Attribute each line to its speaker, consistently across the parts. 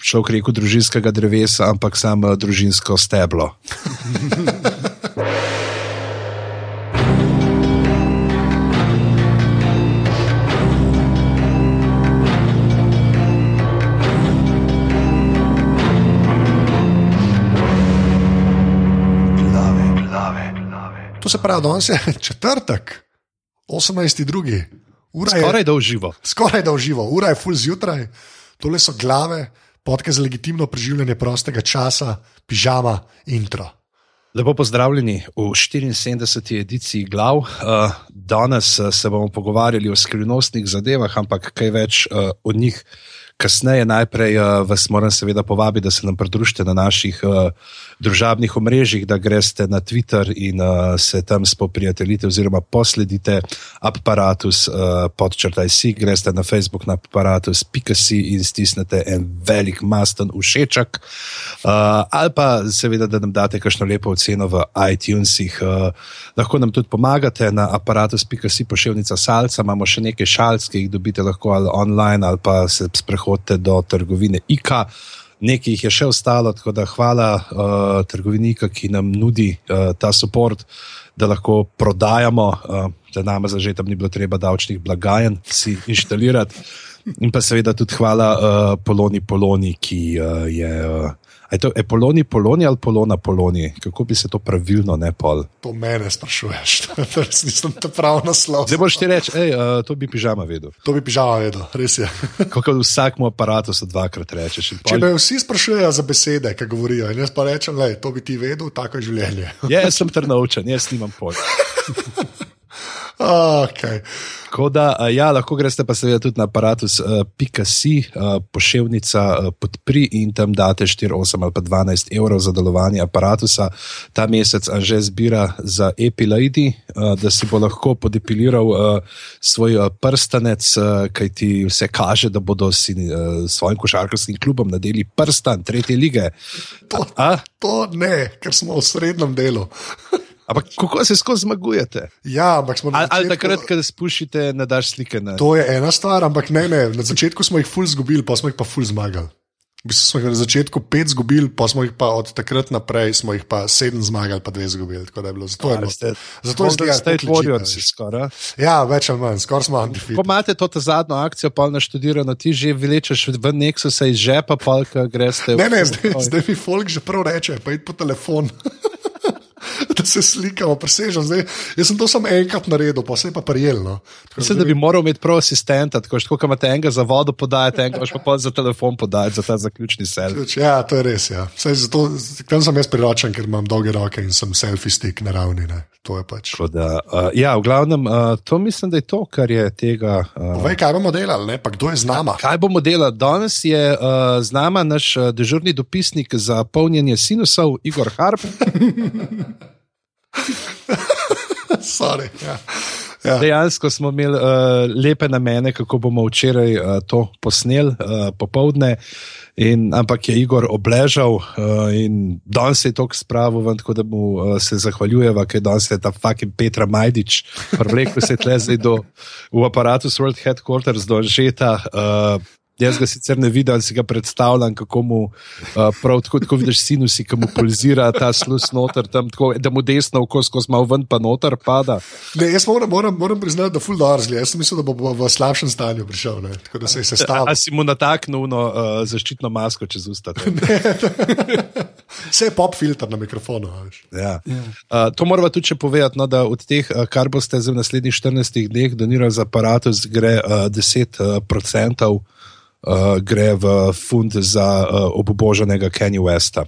Speaker 1: človek rekel družinskega drevesa, ampak samo družinsko steblo.
Speaker 2: To se pravi, danes je četrtek, 18.2.
Speaker 1: Skoraj da uživo.
Speaker 2: Skoraj da uživo, ura je full zjutraj, tole so glave, podke za legitimno preživljanje prostega časa, pižama, intro.
Speaker 1: Lepo pozdravljeni v 74. ediciji Glav. Danes se bomo pogovarjali o skrivnostnih zadevah, ampak kaj več o njih. Kasneje najprej vas moram seveda povabiti, da se nam pridružite na naših družabnih omrežjih, da greste na Twitter in uh, se tam spoprijateljite oziroma posledite aparatus uh, podčrtaj si, greste na Facebook na aparatus pikasi in stisnete en velik masten všečak. Uh, ali pa seveda, da nam date kakšno lepo oceno v iTunesih. Uh, lahko nam tudi pomagate na aparatus pikasi pošiljnica salca, imamo še nekaj šalc, ki jih dobite lahko ali online ali pa se sprehodite hodite do trgovine IKA. Nekaj jih je še ostalo, tako da hvala uh, trgovinika, ki nam nudi uh, ta podpor, da lahko prodajamo, uh, da nam za že tam ni bilo treba davčnih blagajen si inštalirati. In pa seveda tudi hvala uh, Poloni Poloni, ki uh, je. Uh, Je to Poloni, Poloni ali Polona, Poloni? Kako bi se to pravilno ne pol?
Speaker 2: To mene sprašuješ, res nisem te prav naslov.
Speaker 1: Zdaj boš ti reči, hej, uh, to bi pižama vedel.
Speaker 2: To bi pižama vedel, res je.
Speaker 1: Kako v vsakem aparatu se dvakrat rečeš. Pol...
Speaker 2: Če me vsi sprašujejo za besede, ki govorijo, in jaz pa rečem, le, to bi ti vedel, tako je življenje.
Speaker 1: ja, jaz sem trnovčen, jaz nimam pojma.
Speaker 2: Okay.
Speaker 1: Da, ja, lahko greste pa seveda tudi na aparatus uh, Picasi, uh, pošiljnica uh, podpri in tam date 4, 8 ali pa 12 evrov za delovanje aparatusa. Ta mesec že zbira za epilady, uh, da si bo lahko podepiliral uh, svoj uh, prstanec, uh, kaj ti vse kaže, da bodo si uh, svojim košarkarskim klubom nadeli prstan tretje lige.
Speaker 2: To, A? to ne, ker smo v srednjem delu.
Speaker 1: Ampak kako se skozi zmagujete?
Speaker 2: Ja, ampak smo
Speaker 1: ali, ali takrat, ko spuščite, ne daš slike. Ne?
Speaker 2: To je ena stvar, ampak ne, ne. Na začetku smo jih ful zgubili, pa smo jih pa ful zmagali. V bistvu smo jih na začetku pet zgubili, pa smo jih pa od takrat naprej pa sedem zmagali, pa dve zgubili. Zato je bilo
Speaker 1: ste, zato zdi, ste tvorjenci skoraj.
Speaker 2: Ja, več ali manj, skoraj smo antifiti.
Speaker 1: Ko imate to zadnjo akcijo, pa naštudirano, ti že vlečeš v Nexus iz žepa, pa greš te.
Speaker 2: Ne, ne, zdaj, zdaj mi folk že prav reče, pa id po telefon. da se slikamo, presežemo. Zdaj, jaz sem to samo enkrat naredil, pa se je pa prijel. No.
Speaker 1: Mislim, da bi moral imeti prav asistenta, tako kot imate enega za vodo podajati, enega pa, pa za telefon podajati, za ta zaključni selfie.
Speaker 2: Ja, to je res. Ja. Saj, zato, tam sem jaz priročen, ker imam dolge roke in sem selfie stik na ravni. Ne. To je pač.
Speaker 1: Da, uh, ja, v glavnem, uh, to mislim, da je to, kar je tega.
Speaker 2: Uh, Povej, kaj bomo delali, ne? pa kdo je z nama?
Speaker 1: Kaj bomo delali? Danes je uh, z nama naš dežurni dopisnik za polnjenje sinusov, Igor Harp.
Speaker 2: Sorry, ja.
Speaker 1: Ja. Dejansko smo imeli uh, lepe namene, kako bomo včeraj uh, to posneli uh, popovdne. In, ampak je Igor obležal uh, in danes je to spravo, ven, tako da mu uh, se zahvaljujeva, ker danes je ta fucking Petra Majdič, prevlekel se tle zdaj do, v aparatu World Headquarters do Anžeta. Uh, Jaz ga sicer ne vidim, si ga predstavljam, kako mu uh, prav tako, kot vidiš, sinusi, ki mu polizira ta slus noter, tam, tako, da mu desno oko skozi malo ven, pa noter pada.
Speaker 2: Ne, jaz moram, moram, moram priznati, da ful dorzli. Jaz mislim, da bo v slabšem stanju prišel. Ne, tako da se je sestavil.
Speaker 1: A si mu nataknil no, uh, zaščitno masko čez usta?
Speaker 2: Vse je pop filter na mikrofonu.
Speaker 1: Ja. Uh, to moramo tudi povedati, no, da od teh, uh, kar boste v naslednjih 14 dneh donirali za aparatus, gre uh, 10 uh, procentov uh, gre v fund za uh, oboboženega Kenny Westa.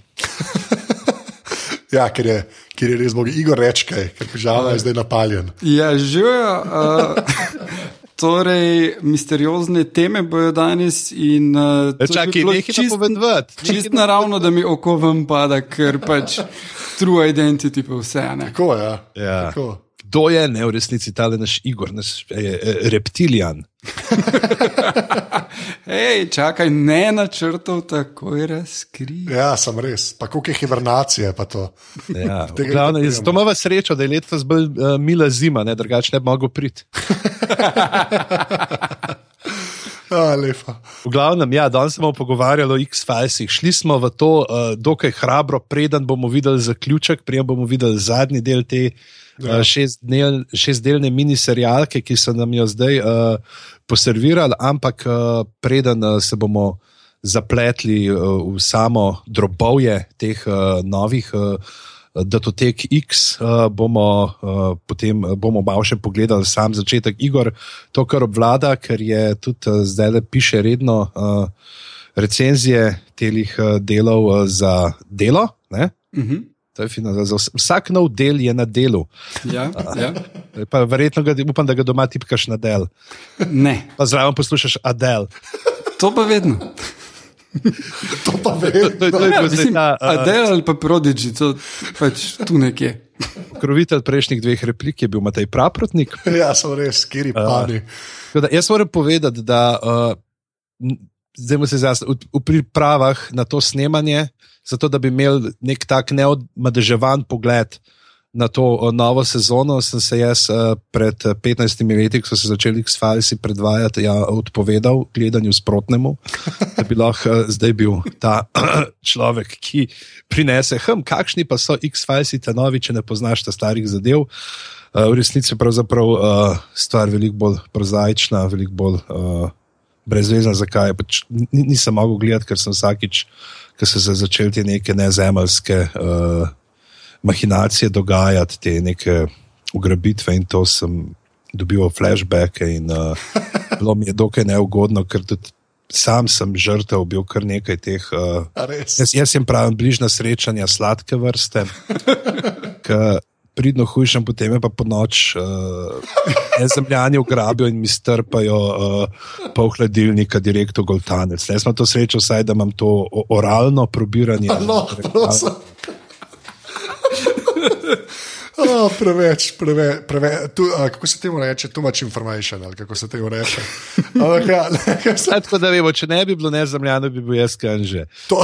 Speaker 2: ja, ker je, ker je res bog, Igor rečke, ker pižama je zdaj napaljen.
Speaker 3: Ja, živijo. Uh... Torej, misteriozne teme bojo danes. In, uh,
Speaker 1: Čakaj, nekaj čist, povedati.
Speaker 3: Čist naravno, da mi oko vam pada, ker pač true identity pa vse. Ne?
Speaker 2: Tako je. Ja.
Speaker 1: Ja. Tako kdo je ne v resnici ta naš Igor, naš eh, reptilijan.
Speaker 3: Hej, čakaj, ne načrtov tako je razkril.
Speaker 2: Ja, sem res. Pa koliko je hibernacije.
Speaker 1: Ja, glavno, zato imamo srečo, da je letos bolj uh, mila zima, drugače ne bi mogel priti.
Speaker 2: A, lepa.
Speaker 1: V glavnem, ja, danes smo pogovarjali o X-Filesih. Šli smo v to uh, dokaj hrabro, preden bomo videli zaključek, preden bomo videli zadnji del te
Speaker 2: Ja.
Speaker 1: uh, šestdnel, šestdelne miniserijalke, ki so nam jo zdaj uh, poservirali, ampak uh, preden uh, se bomo zapletli uh, v samo drobovje teh uh, novih. Uh, Datotek X uh, bomo uh, potem uh, bomo malo še pogledali sam začetek igor, to, kar obvlada, ker je tudi uh, zdaj le piše redno uh, recenzije telih uh, delov uh, za delo. Ne?
Speaker 3: Mhm.
Speaker 1: To je fino, vsak nov del je na delu.
Speaker 3: Ja, ja.
Speaker 1: Pa verjetno ga, upam, da ga doma tipkaš na del.
Speaker 3: Ne,
Speaker 1: Pa zraven poslušaš Adel.
Speaker 3: to pa vedno.
Speaker 2: To pa
Speaker 1: To, to, to je
Speaker 2: vem.
Speaker 1: bil zdaj
Speaker 3: Mislim,
Speaker 1: ta uh,
Speaker 3: Adele ali pa Prodigy, to pač tu nekje.
Speaker 1: krovitelj prejšnjih dveh replik, je bil Matej Praprotnik.
Speaker 2: Ja, so res, kiri pani.
Speaker 1: Tako Da, jaz moram povedati, da uh, zdaj se zase v, v pripravah na to snemanje, zato da bi imel nek tak neodmadeževan pogled na to uh, novo sezono, sem se jaz uh, pred uh, 15 leti, ko so se začeli X-Filesi predvajati, ja, odpovedal gledanju sprotnemu, da bi lahko zdaj bil ta človek, ki prinese, hm, kakšni pa so X-Filesi, ta novi, če ne poznaš ta starih zadev. Uh, v resnici je pravzaprav uh, stvar veliko bolj prozaična, veliko bolj uh, brezvezna. Zakaj? Pač ni- nisem mogel gledati, ker sem vsakič, ko so se začele te neke nezemeljske uh, mahinacije dogajati, te neke ugrabitve in to sem dobival flashbacke in uh, bilo mi je dokaj neugodno, ker tudi sam sem žrtev bil kar nekaj teh. Uh. Jaz, jaz jim pravim bližnja srečanja sladke vrste, ki pridno hujšam, potem je pa po noč uh, zemljani ugrabijo in mi strpajo uh, pol hladilnika direkt v Goltanec. Jaz sem to srečo, vsaj da imam to oralno probiranje.
Speaker 2: No, prosim. Oh, preveč, preveč, preveč tu, a, kako se temu reče, too much information, ali kako se temu reče. Ampak, ja,
Speaker 1: Ja, Tako da vemo, če ne bi bilo nezemljano, bi bil jaz kanže.
Speaker 2: to,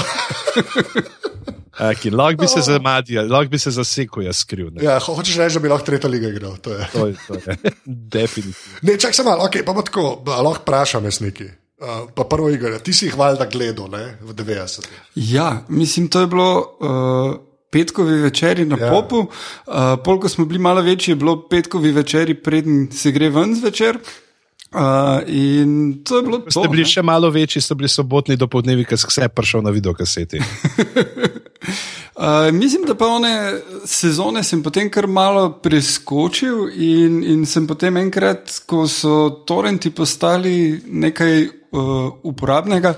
Speaker 1: Okay, lahko bi se zamadil, lahko bi se zasekal, jaz skriv. Ne.
Speaker 2: ja, ho- hočeš reči, da bi lahko tretja liga igral. to je.
Speaker 1: To je, to je. Definitivno.
Speaker 2: Ne, čak sem malo, okay, pa bo tako, a lahko vprašam jaz neki. Uh, pa prvo igro, ti si jih valjda gledal ne, v 90-ih.
Speaker 3: Ja, mislim, to je bilo uh, petkovi večeri na
Speaker 2: Ja.
Speaker 3: popu. Uh, pol, ko smo bili malo večji, je bilo petkovi večeri, preden se gre ven zvečer. Uh, in to je bilo to.
Speaker 1: Ste bili
Speaker 3: ne.
Speaker 1: še malo večji, so bili sobotni dopoldnevi, ker sem vse prišel na videokaseti.
Speaker 3: Uh, mislim, da pa one sezone sem potem kar malo preskočil in, in sem potem enkrat, ko so torrenti postali nekaj uporabnega,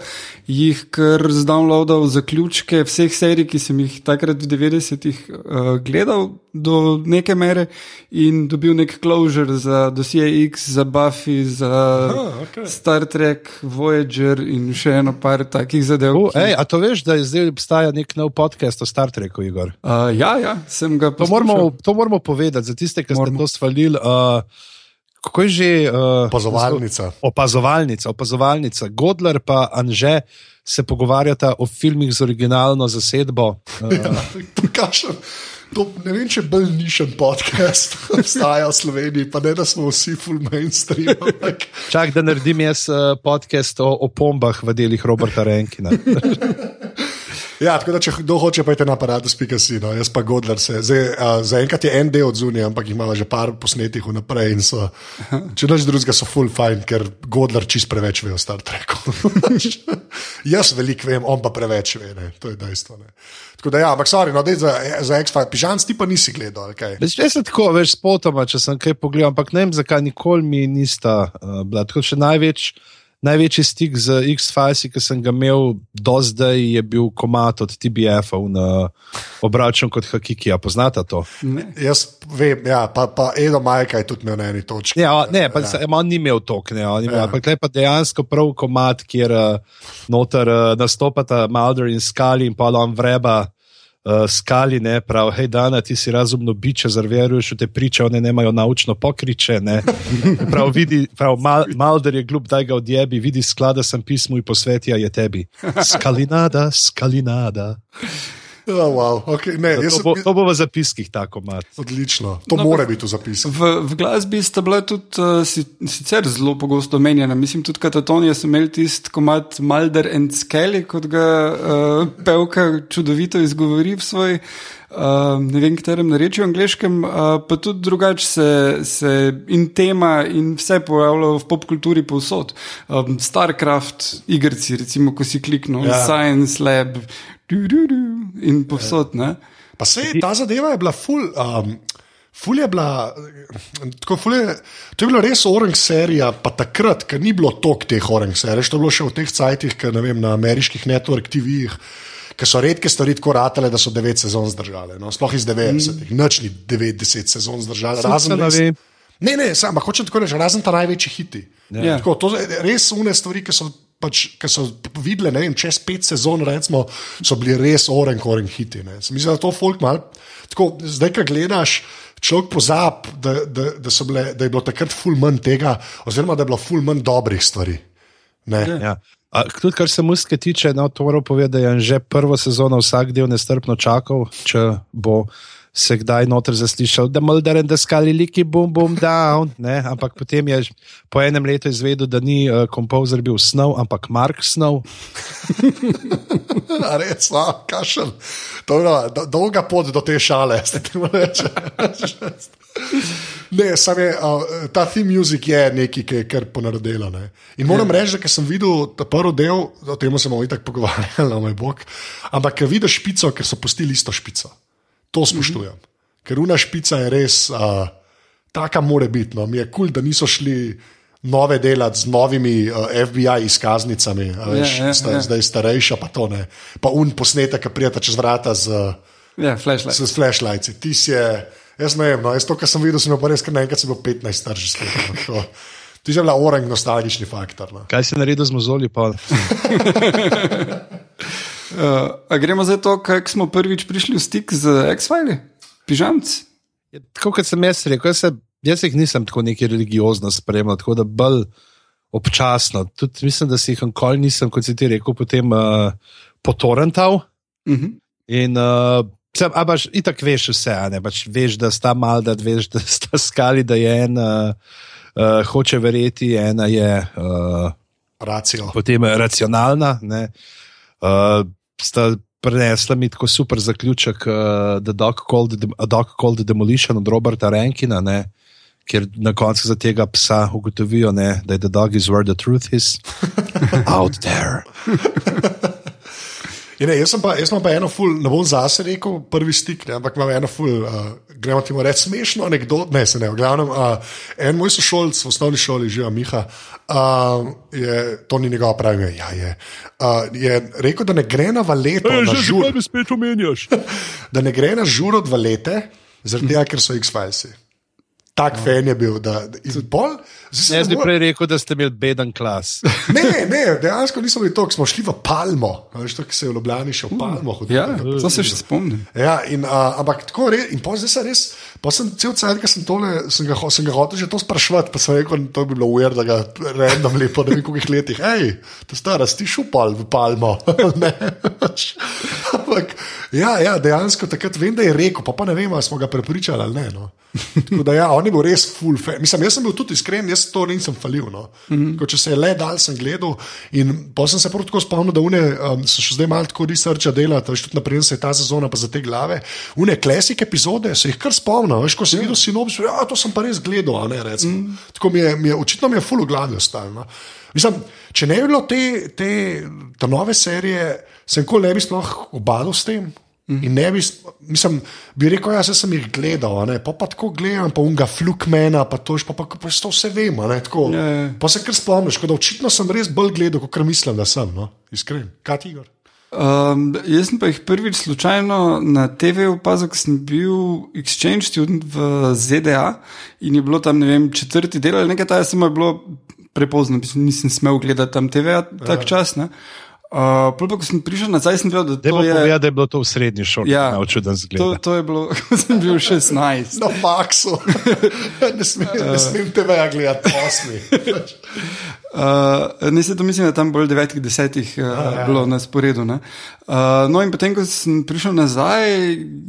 Speaker 3: jih kar zdownloadal zaključke vseh serij, ki sem jih takrat v 90-ih uh, gledal do neke mere in dobil nek closure za dosje X, za Buffy, za
Speaker 2: Aha, okej.
Speaker 3: Star Trek, Voyager in še eno par takih zadev.
Speaker 1: Uh,
Speaker 3: ki-
Speaker 1: ej, a to veš, da zdaj obstaja nek nov podcast o Star Treku, Igor?
Speaker 3: Uh, ja, ja, sem ga
Speaker 1: To
Speaker 3: poslušal.
Speaker 1: moramo, to moramo povedati za tiste, ki ste to svalili. Uh, kako je že? Uh,
Speaker 2: Opazovalnica.
Speaker 1: Opazovalnica, opazovalnica. Godler pa Anže se pogovarjata o filmih z originalno zasedbo. Uh,
Speaker 2: kažem. To, ne vem, če je bolj nišen podcast obstaja v Sloveniji, pa ne da smo vsi full mainstream. ampak-
Speaker 1: čak, da naredim jaz uh, podcast o, o pombah v delih Roberta Renkina.
Speaker 2: Ja, tako da, če kdo hoče, je na aparatus.si, no, jaz pa Godler se. Zdaj, a, zaenkrat je en del od zunaj, ampak imamo že par posnetih vnaprej. in So, če noč drugega so full fine, ker Godler čist preveč ve o Star Treku. jaz veliko vem, on pa preveč ve, ne. to je dejstvo. Ne. Tako da, ja, ampak sorry, no, dej za, za X-Files, pižam, ti pa nisi gledal. kaj?
Speaker 1: Veš, jaz sem tako, veš, spotoma, če sem kaj pogledal, ampak ne vem, zakaj nikoli mi nista uh, bila. Tako še največ, največji stik z X-Filesi, ki sem ga imel do zdaj, je bil komat od TBF-ov na obračun kot Hakikija. Poznata to?
Speaker 3: Ne.
Speaker 2: Jaz vem, ja, pa, pa Edo Majka je tudi imel na eni točki.
Speaker 1: Ja, o- ne, pa
Speaker 2: ja.
Speaker 1: on ni imel tok, ne, on ni imel,
Speaker 2: Ja.
Speaker 1: ampak tle pa dejansko prav komat, kjer uh, noter uh, nastopata Mulder in Skali in pa on vreba. Uh, skali ne pravi, hej, Dana, ti si razumno biče, zarveruješ v te priče, one nemajo naučno pokriče. Ne. Prav, vidi, prav, Mal, Malder je glup, daj ga odjebi, vidi sklada sem pismo in posvetja je tebi. Skalinada, skalinada.
Speaker 2: Oh, wow. okay, ne,
Speaker 1: To
Speaker 2: jaz
Speaker 1: bo,
Speaker 2: sem,
Speaker 1: to bo v zapiskih tako mat.
Speaker 2: odlično. To
Speaker 3: No,
Speaker 2: mora biti v zapisu.
Speaker 3: V, v glasbi sta bila tudi uh, si, sicer zelo pogosto omenjena. Mislim, tudi Katatonija so imeli tisti komat Mulder and Skelly, kot ga uh, pevka čudovito izgovori v svoj, uh, ne vem, katerem narečju angliškem, uh, pa tudi drugače se, se in tema in vse pojavlja v popkulturi povsod. Um, Starcraft, igrci, recimo, ko si kliknil,
Speaker 2: ja.
Speaker 3: Science Lab, du, du, du, in povsod. Ne?
Speaker 2: Pa se ta zadeva je bila ful. Um, Ful je bila, tako ful je, to je bila res oranž serija, pa takrat, ker ni bilo toliko teh oranž serij, to je bilo še v teh cajtih, ker ne vem, na ameriških network TV-jih, ker so redke stvari tako ratale, da so devet sezon zdržale. No? Sploh iz 90-ih, mm. noč ni 90 sezon zdržale. Razen
Speaker 1: ne
Speaker 2: res-
Speaker 1: ve.
Speaker 2: Ne, ne, samo hočem tako reči, razen ta največji hiti.
Speaker 3: Ja.
Speaker 2: Tako, to so res une stvari, ki so, pač, ki so videle, ne vem, čez pet sezon, recimo, so bili res oren, oren hiti. Ne. Se mi zdi, da to folk mal. Tako, zdaj, ko gledaš, človek pozab, da, da, da, so bile, da je bilo takrat ful manj tega, oziroma da je bilo ful manj dobrih stvari. Ne.
Speaker 1: Ja. A, tudi kar se muske tiče, no, to moram povedati, da je že prvo sezono vsak del nestrpno čakal, če bo se kdaj noter zaslišal, da Mulder in da skali liki, bum, bum, down. Ne? Ampak potem je po enem letu izvedel, da ni uh, kompozer bil Snow, ampak Mark Snow.
Speaker 2: A Res, a, kašel. Bila do- dolga pot do te šale, ste ti mu reči. Ne, sam je, uh, ta theme music je nekaj, ki je kar ponaredilo. Ne. In moram reči, da sem videl ta prvi del, o tem se bomo itak pogovarjali, na moj bog, ampak vidiš špico, ker so pustili isto špico. To spoštujem. Mm -hmm. Ker una špica je res, uh, taka mora biti. No. Mi je kul, cool, da niso šli nove delati z novimi uh, FBI izkaznicami, a veš,
Speaker 3: Ja, ja,
Speaker 2: sta,
Speaker 3: ja.
Speaker 2: zdaj starejša, pa to ne. Pa un posnetek, ki prijeta čez vrata z,
Speaker 3: Ja, flashlight.
Speaker 2: z flashlights. Ti si je, jaz ne vem, no, jaz to, kar sem videl, sem pa res, ker naenkrat sem bil 15 star že spet. Ti je bila orang nostalgični faktor. No.
Speaker 1: Kaj si naredil z mozoli? Pa?
Speaker 3: Uh, a gremo zdaj to, kako smo prvič prišli v stik z X-Files, pižamci.
Speaker 1: Ja, Tako kot sem jaz rekel, jaz, se, jaz jih nisem tako neki religiozno spremljal, tako da bolj občasno. Tudi mislim, da si jih nikoli nisem, kot si ti rekel, potem uh, potorental.
Speaker 3: Uh -huh.
Speaker 1: In uh, sem, a pač itak veš vse, a ne pač veš, da sta mal, da veš, da sta skali, da je en uh, uh, hoče verjeti, ena je uh,
Speaker 2: Racijo.
Speaker 1: potem racionalna. Ne, uh, sta prenesla mi tako super zaključek, uh, The Dog Called, Dem- A Dog Called Demolition od Roberta Rankina. Ne, Ker na koncu za tega psa ugotovijo, ne, da je the dog is where the truth is. Out there.
Speaker 2: Ja, ne, jaz, sem pa, jaz imam pa eno ful, ne bom zase rekel, prvi stik, ne, ampak imam eno ful, uh, gremo ti reči smešno anekdoto, ne, se ne, v glavnem, uh, en moj sošolc v osnovni šoli, živa Miha, uh, je, to ni njegov pravi, ime, ja, je, uh, je rekel, da ne gre na valeto, na žur,
Speaker 1: me spet omenjaš?
Speaker 2: da ne gre na žur od valete, zaradi tega, ker so X-Filesi. Tak fan je bil, da da- in pol. zdaj
Speaker 1: Jaz bi prej rekel, da ste imeli beden klas.
Speaker 2: Ne, ne, dejansko nismo bili to, smo šli v Palmo, a veš, to, ki se je v Ljubljani še v Palmo hodil.
Speaker 3: Ja, to se še spomnim.
Speaker 2: Ja, in, uh, ampak tako res, in pol zdaj se res, pa sem cel cel cel, sem, tole, sem, ga, ho- sem ga hotel že to sprašvati, pa sem rekel, to bi bilo ujer, da ga random lepo, da bi koliko letih, hej, to stara, si šupal v Palmo. Ne. ampak, ja, ja, dejansko takrat vem, da je rekel, pa, pa ne vem, ali smo ga prepričali ali ne. No. Tako da, ja, on je bil res full fan. Mislim, jaz sem bil tudi iskren, jaz to nisem falil. No. Mm -hmm. Če se je le dal, sem gledal. In pa sem se prav tako spomnil, da une, um, so še zdaj malo tako researcha delati, veš, tudi naprej se je ta sezona pa za te glave. Une klasik epizode se jih kar spomnim, veš, ko si videl sinopsis, ja, to sem pa res gledal, a ne recimo. Mm. Tako mi je, mi je, očitno mi je full v glavi ostalo. No. Mislim, če ne bi bilo te, te, te nove serije, se nikoli ne bi sploh obadal s tem. In ne bi, mislim, bi rekel, ja, sem jih gledal, ne, pa, pa tako gledam, pa unga flukmena, pa to, pa, pa, pa, to vse vem, ne, tako.
Speaker 3: Ja, ja.
Speaker 2: Pa se kar spomniš, da očitno sem res bolj gledal, kot mislim, da sem, no, iskren. Kaj ti, Igor?
Speaker 3: Um, jaz sem pa jih prvič slučajno na TV opazil, ko sem bil exchange student v ZDA in je bilo tam, ne vem, četrti del ali nekaj samo je bilo prepozno, nisem smel gledati tam TV tak čas. Ne? Uh, pol pa, ko sem prišel nazaj, sem vedel, da
Speaker 1: Dajmo
Speaker 3: to je.
Speaker 1: povedati, da je bilo to v srednji šoli,
Speaker 3: Ja,
Speaker 1: naučil, da
Speaker 3: to, to je bilo, ko sem bil 16.
Speaker 2: Na faksu. ne smem, ne smem tebe gledati, osmi.
Speaker 3: Uh, ne se to mislim, da tam bolj devetih, desetih uh, ja. bilo na sporedu. Uh, no, in potem, ko sem prišel nazaj,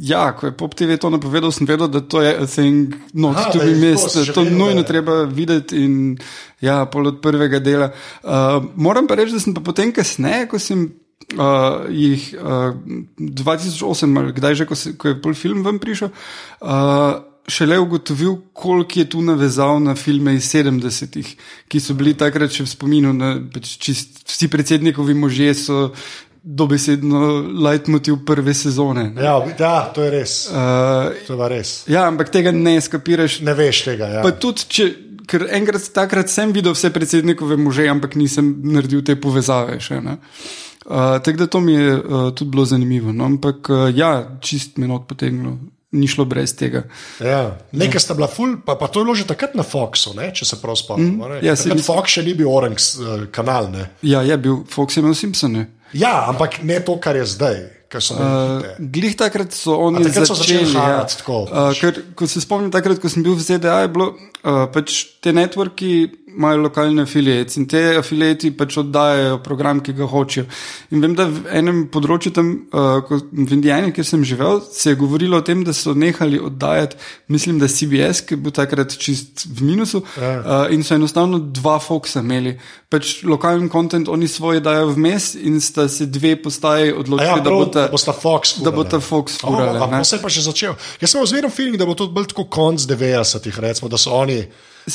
Speaker 3: ja, ko je Pop TV to napovedal, sem vedel, da to je a thing, no,
Speaker 2: Aha,
Speaker 3: to mest,
Speaker 2: to si že
Speaker 3: to
Speaker 2: vedel,
Speaker 3: nujno
Speaker 2: da je.
Speaker 3: treba videti in ja, pol od prvega dela. Uh, moram pa reči, da sem pa potem kasneje, ko sem. Uh, jih uh, 2008, ali kdaj že, ko, se, ko je pol film ven prišel, uh, šele ugotovil, koliko je tu navezal na filme iz 70-ih, ki so bili takrat še v spominu. Na, pač čist, vsi predsednikovi možje so dobesedno leitmotiv prve sezone. ne.
Speaker 2: Ja, ja, to je res.
Speaker 3: Uh,
Speaker 2: To je res.
Speaker 3: ja, ampak tega ne skapiraš.
Speaker 2: Ne veš tega. Ja.
Speaker 3: Pa tudi, če, ker enkrat takrat sem videl vse predsednikove može, ampak nisem naredil te povezave še. ne. Uh, Tako da to mi je uh, tudi bilo zanimivo. No? Ampak uh, ja, čist minut potegnilo, ni šlo brez tega.
Speaker 2: Ja. Nekaj sta bila ful, pa, pa to je bilo že takrat na Foxu, ne, če se prav spomnim. Mm,
Speaker 3: ja,
Speaker 2: takrat
Speaker 3: mislim-
Speaker 2: Fox še ni bil Orange uh, kanal. Ne.
Speaker 3: Ja, je bil Fox je imel Simpsone.
Speaker 2: Ja, ampak ne to, kar je zdaj. So uh,
Speaker 3: Glih takrat so oni
Speaker 2: A takrat so začeli
Speaker 3: začeli.
Speaker 2: harati
Speaker 3: ja.
Speaker 2: tako,
Speaker 3: Uh, ker, ko se spomnim, takrat, ko sem bil v ZDA, je bilo uh, pač te networki imajo lokalne afiliate in te afiliati pač oddajajo program, ki ga hočejo. In vem, da v enem področju tam, uh, v Indijani, kjer sem živel, se je govorilo o tem, da so nehali oddajati, mislim, da CBS, ki bil takrat čist v minusu, uh, in so enostavno dva Foxa imeli. Pač lokalni kontent oni svoje dajo vmes in sta se dve postaji
Speaker 2: A
Speaker 3: odločili,
Speaker 2: Ja,
Speaker 3: da
Speaker 2: prav,
Speaker 3: bosta.
Speaker 2: da bosta Fox
Speaker 3: da
Speaker 2: furale.
Speaker 3: bosta Fox furale,
Speaker 2: Oh,
Speaker 3: ne.
Speaker 2: pa se je pa že začel. Jaz sem ozmeren feeling, da bo to bolj tako konc 90-ih, recimo, da so oni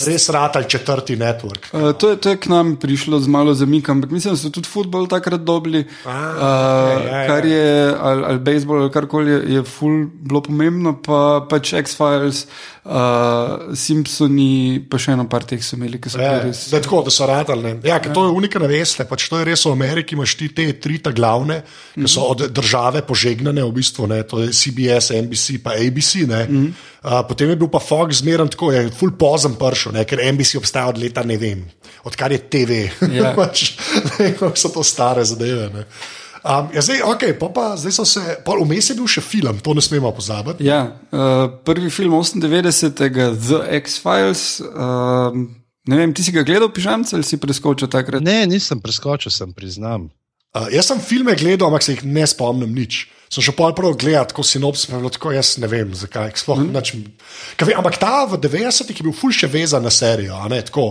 Speaker 2: res ratali četrti network.
Speaker 3: Uh, to, je, to je k nam prišlo z malo zamika, ampak mislim, da so tudi futbol takrat dobili.
Speaker 2: A,
Speaker 3: Uh,
Speaker 2: okej, ja, ja.
Speaker 3: kar je, ali, ali bejzbol, ali karkoli je, je ful bilo pomembno, pa pač X-Files, uh, Simpsoni, pa še eno par teh so imeli, ki so
Speaker 2: Ja,
Speaker 3: bili res.
Speaker 2: da je tako, da so ratali. ne. Ja, ker to je unika, ne veste. Pač to je res v Ameriki, imaš ti te tri ta glavne, ki so od države požegnane, v bistvu, ne, to je CBS, NBC, pa ABC. Ne. Uh, potem je bil pa Fox zmeren tako, je full pozem pršel, ne, ker NBC obstaja od leta ne vem, odkar je TV.
Speaker 3: Ja.
Speaker 2: pač, ne vem, kako so to stare zadeve. Ne. Um, ja, zdaj, okay, pa pa, zdaj so se, pa vmes je bil še film, to ne smemo pozabiti.
Speaker 3: Ja, uh, prvi film 98. The X-Files. Uh, ne vem, ti si ga gledal, pižamce ali si preskočil takrat?
Speaker 1: Ne, nisem preskočil, sem priznam.
Speaker 2: Uh, jaz sem filme gledal, ampak se jih ne spomnim nič. Sem še pol prav gledal, tako sinopsis, pa je bilo tako, jaz ne vem, zakaj. Sploh, mm. nač, vem, ampak ta v 90-ih je bil ful še vezan na serijo, ne tako,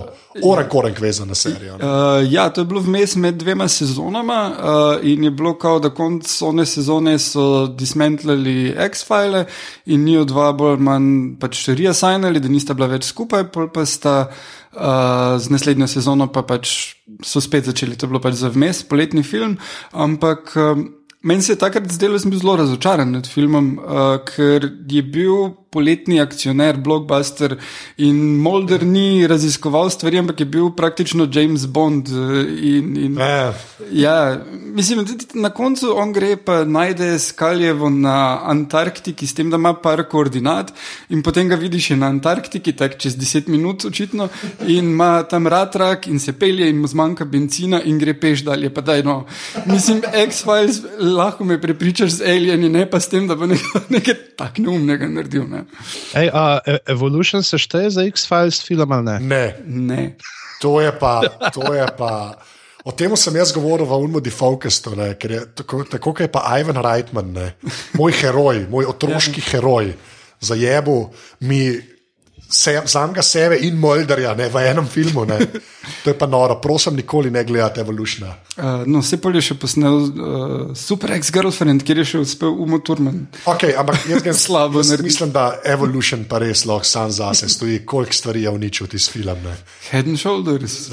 Speaker 2: oren korenk vezan na serijo. ne.
Speaker 3: Uh, ja, to je bilo vmes med dvema sezonama uh, in je bilo kao, da konc one sezone so dismentlali X-file in ni od dva bolj manj pač reassignali, da nista bila več skupaj, pa sta uh, z naslednjo sezono pa pač so spet začeli, to je bilo pač za vmes, poletni film, ampak. Um, Meni se je takrat zdelo, da sem bil zelo razočaran nad filmom, uh, ker je bil poletni akcioner, blockbuster in Mulder ni raziskoval stvari, ampak je bil praktično James Bond. uh, In, in,
Speaker 2: Ja.
Speaker 3: ja, mislim, na koncu on gre pa najde skaljevo na Antarktiki, s tem, da ima par koordinat, in potem ga vidiš še na Antarktiki, tako čez 10 minut, očitno, in ima tam ratrak in se pelje, in mu zmanjka benzina, in gre peš dalje. Pa daj, no. Mislim, X-Files lahko me prepričaš z alieni, ne pa s tem, da bo nekaj, nekaj tak neumnega naredil. Ne.
Speaker 1: Ej, a, E- Evolution se šteje za X-Files film ali ne?
Speaker 2: Ne,
Speaker 3: ne.
Speaker 2: to je pa. To je pa O tem sem jaz govoril v Unmodi Focustu, ne, ker je tako, tako kot je pa Ivan Reitman, ne, moj heroj, moj otroški heroj, zajebu mi se, samega sebe in Molderja ne, v enem filmu. Ne. To je pa noro, prosim, nikoli ne gledate Evolutiona.
Speaker 3: Uh, no, vse pol je še posnel uh, Super Ex-Girlfriend, kjer je še uspel Umo Turman.
Speaker 2: Okay, ampak jaz,
Speaker 3: Slabo
Speaker 2: jaz
Speaker 3: naredi.
Speaker 2: mislim, da Evolution pa res lahko sam zase stoji, koliko stvari je uničil tisti film. Ne.
Speaker 3: Head and Shoulders.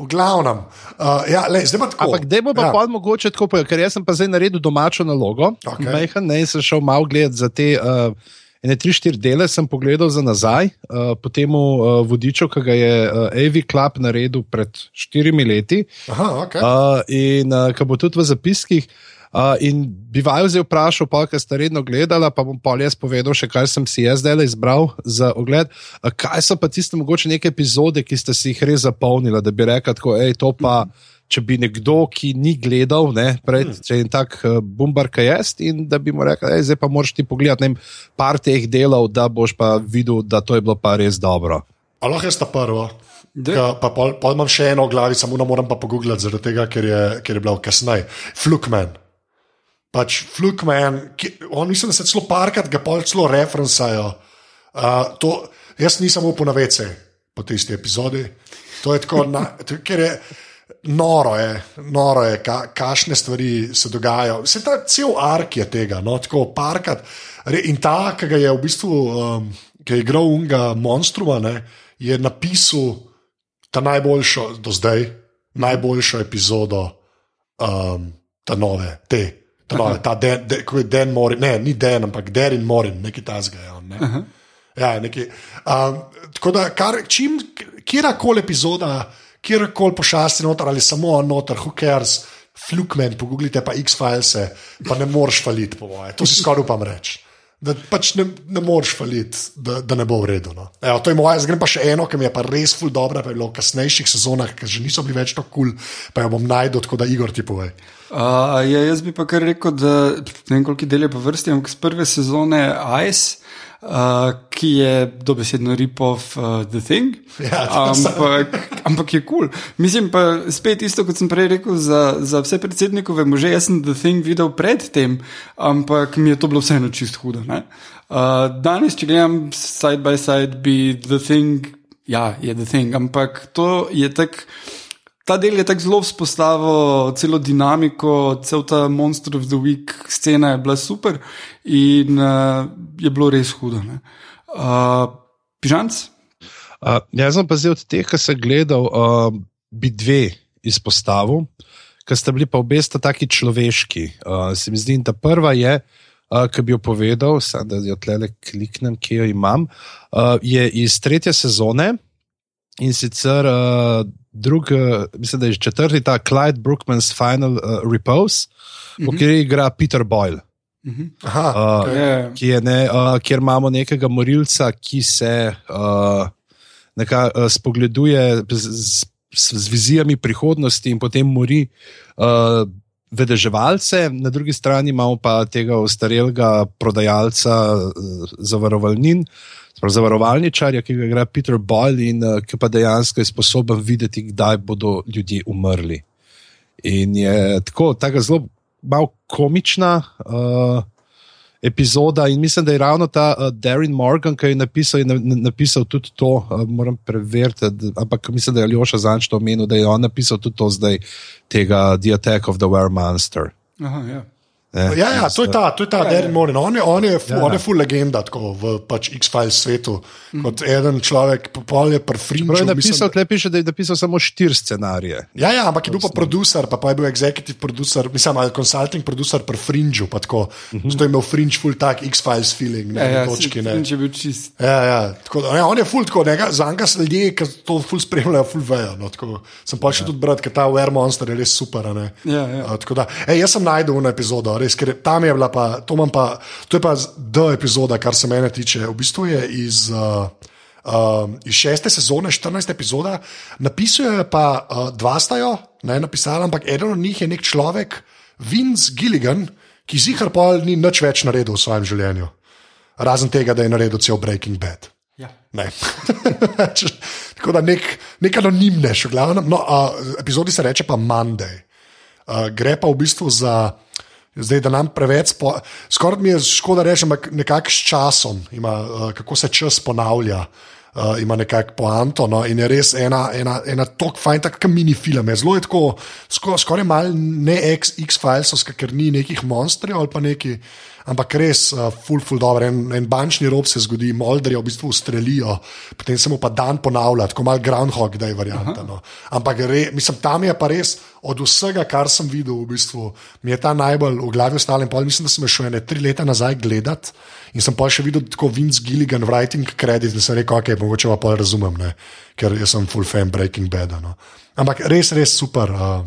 Speaker 2: V glavnem, uh, ja, lej, zdaj pa tako.
Speaker 1: Ampak da bo pa
Speaker 2: ja.
Speaker 1: mogoče tako povedal, ker jaz sem pa zdaj naredil domačo nalogo.
Speaker 2: Okej.
Speaker 1: Mejhan, ne, in sem šel malo gledati za te. Uh, Ene tri, štiri dele sem pogledal za nazaj, uh, po tem uh, vodiču, ki ga je uh, AV Club naredil pred štirimi leti.
Speaker 2: Aha, okay.
Speaker 1: Uh, in uh, ki bo tudi v zapiskih. Uh, in bi vaju zdaj vprašal, pa kaj ste redno gledali, pa bom pa jaz povedal še, kaj sem si jaz zdaj izbral za ogled. Uh, kaj so pa tiste mogoče neke epizode, ki ste si jih res zapolnili, da bi rekel, tako, ej, to pa. Če bi nekdo, ki ni gledal, ne, pred, če je en tak uh, bumbarka jaz, in da bi mu rekel, ej, zdaj pa moraš ti pogledati ne vem, par teh delov, da boš pa videl, da to je bilo pa res dobro.
Speaker 2: A lahko jaz ta prvo. Ka, pa pol, pol imam še eno v glavi, samo moram pa pogooglati, zaradi tega, ker je, ker je bila kasneje. Flukman. Pač Flukman, on mislim, da se celo parkrat ga pol celo referencajo. Uh, to, jaz nisem upal na vece po tisti epizodi. To je tako, na, to, ker je noro, je, noro je ka, kašne stvari se dogajajo. Vse ta cel ark je tega, no, tako parkrat. In ta, ki ga je v bistvu, um, ki je igral unga monstruma, ne, je napisal ta najboljšo do zdaj, najboljšo epizodo um, ta nove, te. Ta, ta Den, de, ko je Den Morin, ne, ni Den, ampak Derin Morin, neki tasga on. Ne. Ja, neki, um, tako da, kar, čim, kjerkoli epizoda, kjerkoli pošasti noter ali samo noter, who cares, flukmen, pogooglite pa X-Files, pa ne moreš faliti, po moje. To si skoraj upam reči. Da pač ne, ne moreš faliti, da, da ne bo v redu. No. Evo, to je moja, zdaj grem pa še eno, ki mi je pa res ful dobra, pa je bilo v kasnejših sezonah, ki že niso bili več tako kul, cool, pa jo bom najdel, tako da Igor ti pove.
Speaker 3: Uh, ja, jaz bi pa kar rekel, da ne vem, koliko del je po vrsti, ampak z prve sezone Ice. Uh, ki je dobesedno rip-off uh, The Thing.
Speaker 2: Ja,
Speaker 3: ampak, ampak je kul. Cool. Mislim pa spet isto, kot sem prej rekel, za, za vse predsednikove može. Jaz sem The Thing videl predtem, ampak mi je to bilo vseeno čist hudo. Uh, danes, če gledam side by side, bi The Thing, ja, je The Thing, ampak to je tako. Ta del je tako zelo vzpostavil celo dinamiko, cel ta Monster of the Week scena je bila super in uh, je bilo res hudo. Uh, Pižanc?
Speaker 1: Uh, jaz sem pa zdaj od teh, ki sem gledal, uh, bi dve izpostavil, ki sta bili pa obe sta taki človeški. Uh, se mi zdi, da prva je, uh, ki bi jo povedal, sad, da jo tle kliknem, ki jo imam, uh, je iz tretje sezone in sicer. Uh, Drug, mislim, da je četrti ta Clyde Brookman's Final uh, Repose, uh -huh. v kateri igra Peter Boyle.
Speaker 3: Uh -huh.
Speaker 2: Aha,
Speaker 1: Uh,
Speaker 2: okay.
Speaker 1: ki je, ne, uh, kjer imamo nekega morilca, ki se uh, neka, uh, spogleduje z, z, z vizijami prihodnosti in potem mori uh, vedeževalce, na drugi strani imamo pa tega ostarelega prodajalca uh, zavarovalnin. Zavarovalničarja, ki ga igra Peter Boyle, in uh, ki pa dejansko je sposoben videti, kdaj bodo ljudje umrli. In je tako, tako zelo malo komična uh, epizoda. In mislim, da je ravno ta uh, Darren Morgan, ki je napisal, je na, napisal tudi to, uh, moram preveriti, ampak mislim, da je Aljoša Zanč to omenil, da je on napisal tudi to zdaj, tega The Attack of the Were Monster.
Speaker 3: Aha, ja.
Speaker 1: Ne,
Speaker 2: Ja, ja, to je ta, to je ta
Speaker 3: Ja,
Speaker 2: Darren
Speaker 3: ja.
Speaker 2: Morin. On je, on je, fu,
Speaker 1: Ja.
Speaker 2: on je full legenda tako, v pač X-Files svetu. Kot eden človek, pol je
Speaker 1: Prav
Speaker 2: prefrinčil.
Speaker 1: je napisal, tle piše, da je napisal samo štiri scenarije.
Speaker 2: Ja, ja, ampak je bil pa producer, pa, pa je bil executive producer, mislim, ali consulting producer pri Fringeu, pa tako. Uh -huh. Zato je imel Fringe full tak X-Files feeling, ne,
Speaker 3: Ja, ja,
Speaker 2: točki, ne.
Speaker 3: če bi bil čist.
Speaker 2: Ja, ja, tako, da, ne, on je full tako, za njega so ljudje, ki to full spremljajo, full vejo. No, tako. sem pa še tudi brat, ker ta Were Monster je res super. a ne.
Speaker 3: Ja, ja.
Speaker 2: A, tako da, ej, jaz sem najdel eno epizodo, res, ker tam je bila pa, to imam pa, to je pa D epizoda, kar se mene tiče. V bistvu je iz. Uh, Um, iz šeste sezone, 14 epizoda, napisujejo pa uh, dva stajo, ne napisala, ampak eden od njih je nek človek, Vince Gilligan, ki zihar pa ni nič več naredil v svojem življenju. Razen tega, da je naredil cel Breaking Bad.
Speaker 3: Ja.
Speaker 2: Ne. Tako da nek, nek anonimnež, v glavnem. No, uh, epizodi se reče pa Monday. Uh, gre pa v bistvu za. Zdaj, da nam preveč, skoraj mi je škoda reči, ampak nekako s časom, ima, uh, kako se čas ponavlja, uh, ima nekako poanto. No, in je res ena, ena, ena tok fajn, tako mini film. Je zelo je tako, sko, skoraj malo ne X-Filesovska, ker ni nekih monstrov ali pa neki. Ampak res, uh, full, full dobro. En, en bančni rob se zgodi, Moldri v bistvu ustrelijo, potem se mu pa dan ponavlja, tako malo Groundhog, da je varianta. No. Ampak re, mislim, tam je pa res od vsega, kar sem videl, v bistvu, mi je ta najbolj v glavi ostal. Mislim, da sem šel ene tri leta nazaj gledat in sem pa še videl tako Vince Gilligan, writing credit, da sem rekel, ok, mogoče pa pol razumem, ne? ker sem full fan Breaking Bad. No. Ampak res, res super, uh,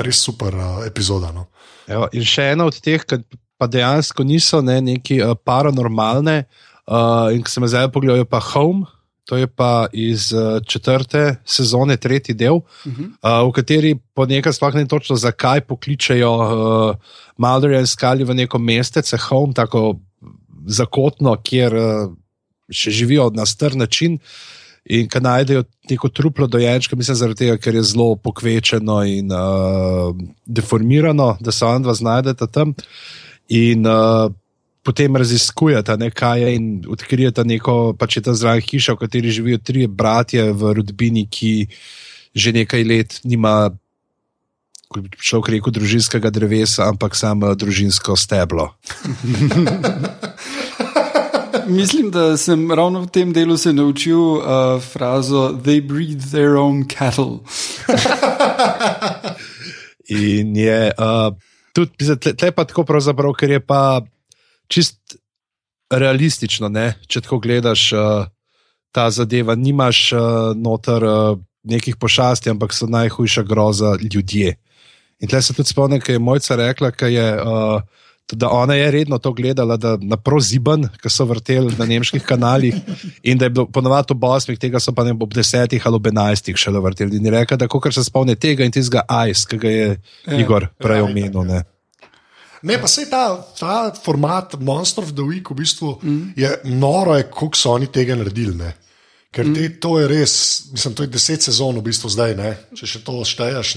Speaker 2: res super uh, epizoda. No.
Speaker 1: Evo, in še ena od teh, ki pa dejansko niso ne, neki uh, paranormalne, uh, in ki se me zdaj pogledajo, pa Home. To je pa iz uh, četrte sezone, tretji del, uh -huh. uh, v kateri po nekaj sploh ne točno, zakaj pokličejo uh, Mulder in Scully v neko mestece, Home, tako zakotno, kjer uh, še živijo na str način. In ko najdejo neko truplo dojenčka, mislim, zaradi tega, ker je zelo pokvečeno in uh, deformirano, da se on dva znajdeta tam. In uh, potem raziskujeta, ne, kaj je, in odkrijeta neko, pač je ta zraven hiša, v kateri živijo tri bratje v rodbini, ki že nekaj let nima. Kot bi človek rekel, družinskega drevesa, ampak samo družinsko steblo.
Speaker 3: Mislim, da sem ravno v tem delu se naučil uh, frazo They breed their own cattle.
Speaker 1: In je uh, tudi, tle, tle pa tako, ker je pa čist realistično, ne? če tako gledaš uh, ta zadeva. Nimaš uh, noter uh, nekih pošasti, ampak so najhujša groza ljudje. In tle se tudi spomnim, kaj je mojca rekla, kaj je. Uh, da ona je redno to gledala, da na proziban, ki so vrteli na nemških kanalih, in da je bilo ponovadi ob osmih, tega so pa ne ob desetih ali ob enajstih še vrteli. In je rekel, da kar se spomni tega in tistega ice, ki ga je ja, Igor prej ja, omenil. Ja,
Speaker 2: Ne, pa se ta, ta format Monster of the Week v bistvu mm. je noro, kako so oni tega naredili. Ne? Ker te, to je res, mislim, to je deset sezon v bistvu zdaj, ne? če še to šteješ.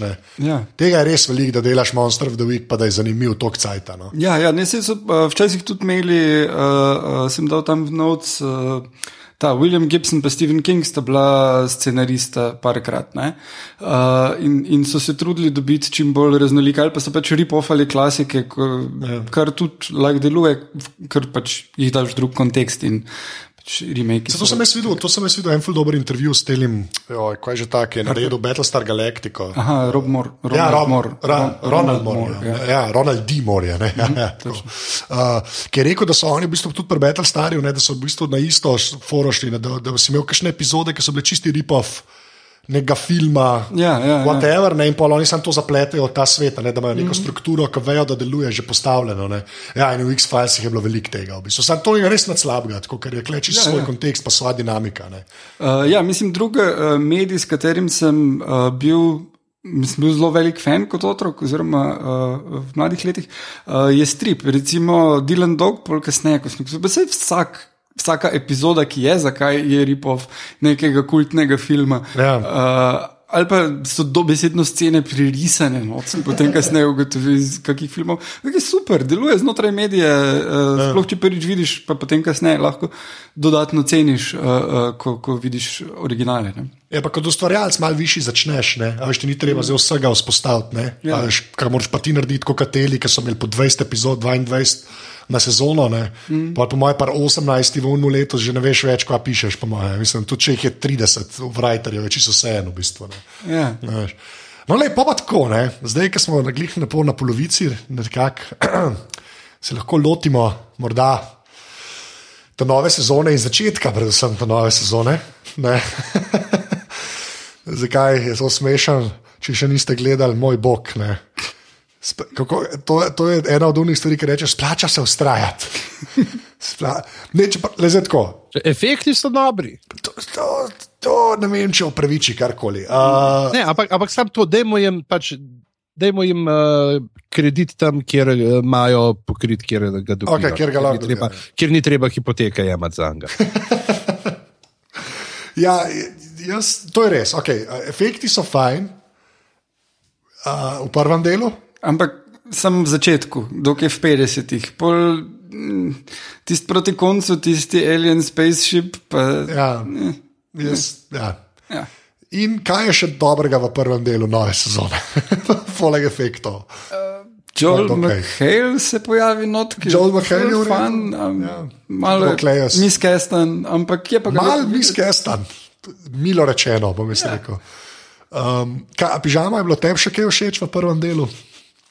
Speaker 3: Ja.
Speaker 2: Tega je res veliko, da delaš Monster of the Week, pa da je zanimiv tok cajt. No?
Speaker 3: Ja, ja ne, so, uh, včasih tudi imeli, uh, uh, sem dal tam v noc. Uh, Ta William Gibson in Stephen King sta bila scenarista parkrat uh, in, in so se trudili dobiti čim bolj raznolike, ali pa so pač ripofali klasike, ko, ja. kar tudi lahko deluje, ker pač jih daš v drug kontekst. In, remake.
Speaker 2: To sem jaz videl, to sem jaz videl, en full dobro intervju s telim, kaj je že tak, je naredil Battlestar Galactico.
Speaker 3: Aha, Rob Moore.
Speaker 2: Ja, Rob, Moore. Ra, Ronald, Ronald Moore. Ja. Ja, ja, Ronald D. Moore. Ja, mm -hmm, uh, ki je rekel, da so oni v bistvu tudi pri Battlestarju, da so v bistvu na isto forošli, da, da si imel kakšne epizode, ki so bile čisti rip-off nekega filma,
Speaker 3: ja, ja, ja.
Speaker 2: whatever, ja. ne, in pa oni samo to zapletejo ta svet, ne, da imajo neko mm -hmm. strukturo, ki vejo, da deluje že postavljeno. Ne. Ja, in v X-Filesih je bilo veliko tega. V bistvu. Sam to je res nad slabega, ker je kleči ja, svoj ja. kontekst, pa svoja dinamika.
Speaker 3: Uh, ja, mislim, drugi uh, medij, s katerim sem uh, bil. Sem bil zelo velik fan kot otrok, oziroma uh, v mladih letih, uh, je strip, recimo Dylan Dog, pol kasneje, ko sem rekel, vsak vsaka epizoda, ki je, zakaj je ripov nekega kultnega filma.
Speaker 2: Ja. Uh,
Speaker 3: Ali pa so dobesedno scene pririsane, no, potem kasneje ugotoviš, iz kakih filmov. Je super, deluje znotraj medije, uh, sploh če prvič vidiš, pa potem kasneje lahko dodatno ceniš, uh, uh, ko, ko vidiš originale. Ne.
Speaker 2: Je ja, pa kot ustvarjalec malo višji začneš, a veš, ti ni treba mm. vsega vzpostaviti, ja. kar moraš pa ti narediti kot kateri, ki so imeli po 20 epizod, 22 na sezono. Mm. Po mojem, pa 18, v unu letu, že ne veš več, kaj pišeš. Mislim, tudi če jih je 30 v Writerju, več so vse eno, v bistvu.
Speaker 3: Yeah.
Speaker 2: Ja. No, lepo pa tako, ne? zdaj, ko smo na glih na pol na polovici, nekak, se lahko lotimo morda te nove sezone in začetka, predvsem te nove sezone. Zakaj je to smešen, če še niste gledali, moj bog. Ne? Kako, to, to je ena od unih stvari, ki reče: splača se ustrajati. Spla, ne, če pa le zdaj.
Speaker 1: Efekti so dobri.
Speaker 2: To, to, to ne vem, če upraviči karkoli.
Speaker 1: Uh, ne, ampak, ampak sam to, da jim, pač, jim uh, kredit tam, kjer uh, imajo pokrit, kjer ga dobijo.
Speaker 2: Okay, kjer,
Speaker 1: kjer, treba, kjer ni treba hipoteke jemati za njega.
Speaker 2: ja, jaz, to je res. Okay. Efekti so fajn uh, v prvem delu.
Speaker 3: Ampak sem v začetku, dokaj v 50-ih. Mm, tisti proti koncu, tisti alien spaceship. Pa,
Speaker 2: ja, jaz, ja. Ja. In kaj je še dobrega v prvem delu nove sezone? Poleg efektov.
Speaker 3: Uh, Joel okay. McHale se pojavi notki.
Speaker 2: Joel McHale je
Speaker 3: fan, um, ja. malo miskestan, ampak je pa
Speaker 2: ga. Mal miskestan, milo rečeno, bom jaz ja. rekel. Um, kaj, pižama je bilo tebi še kaj všeč v prvem delu?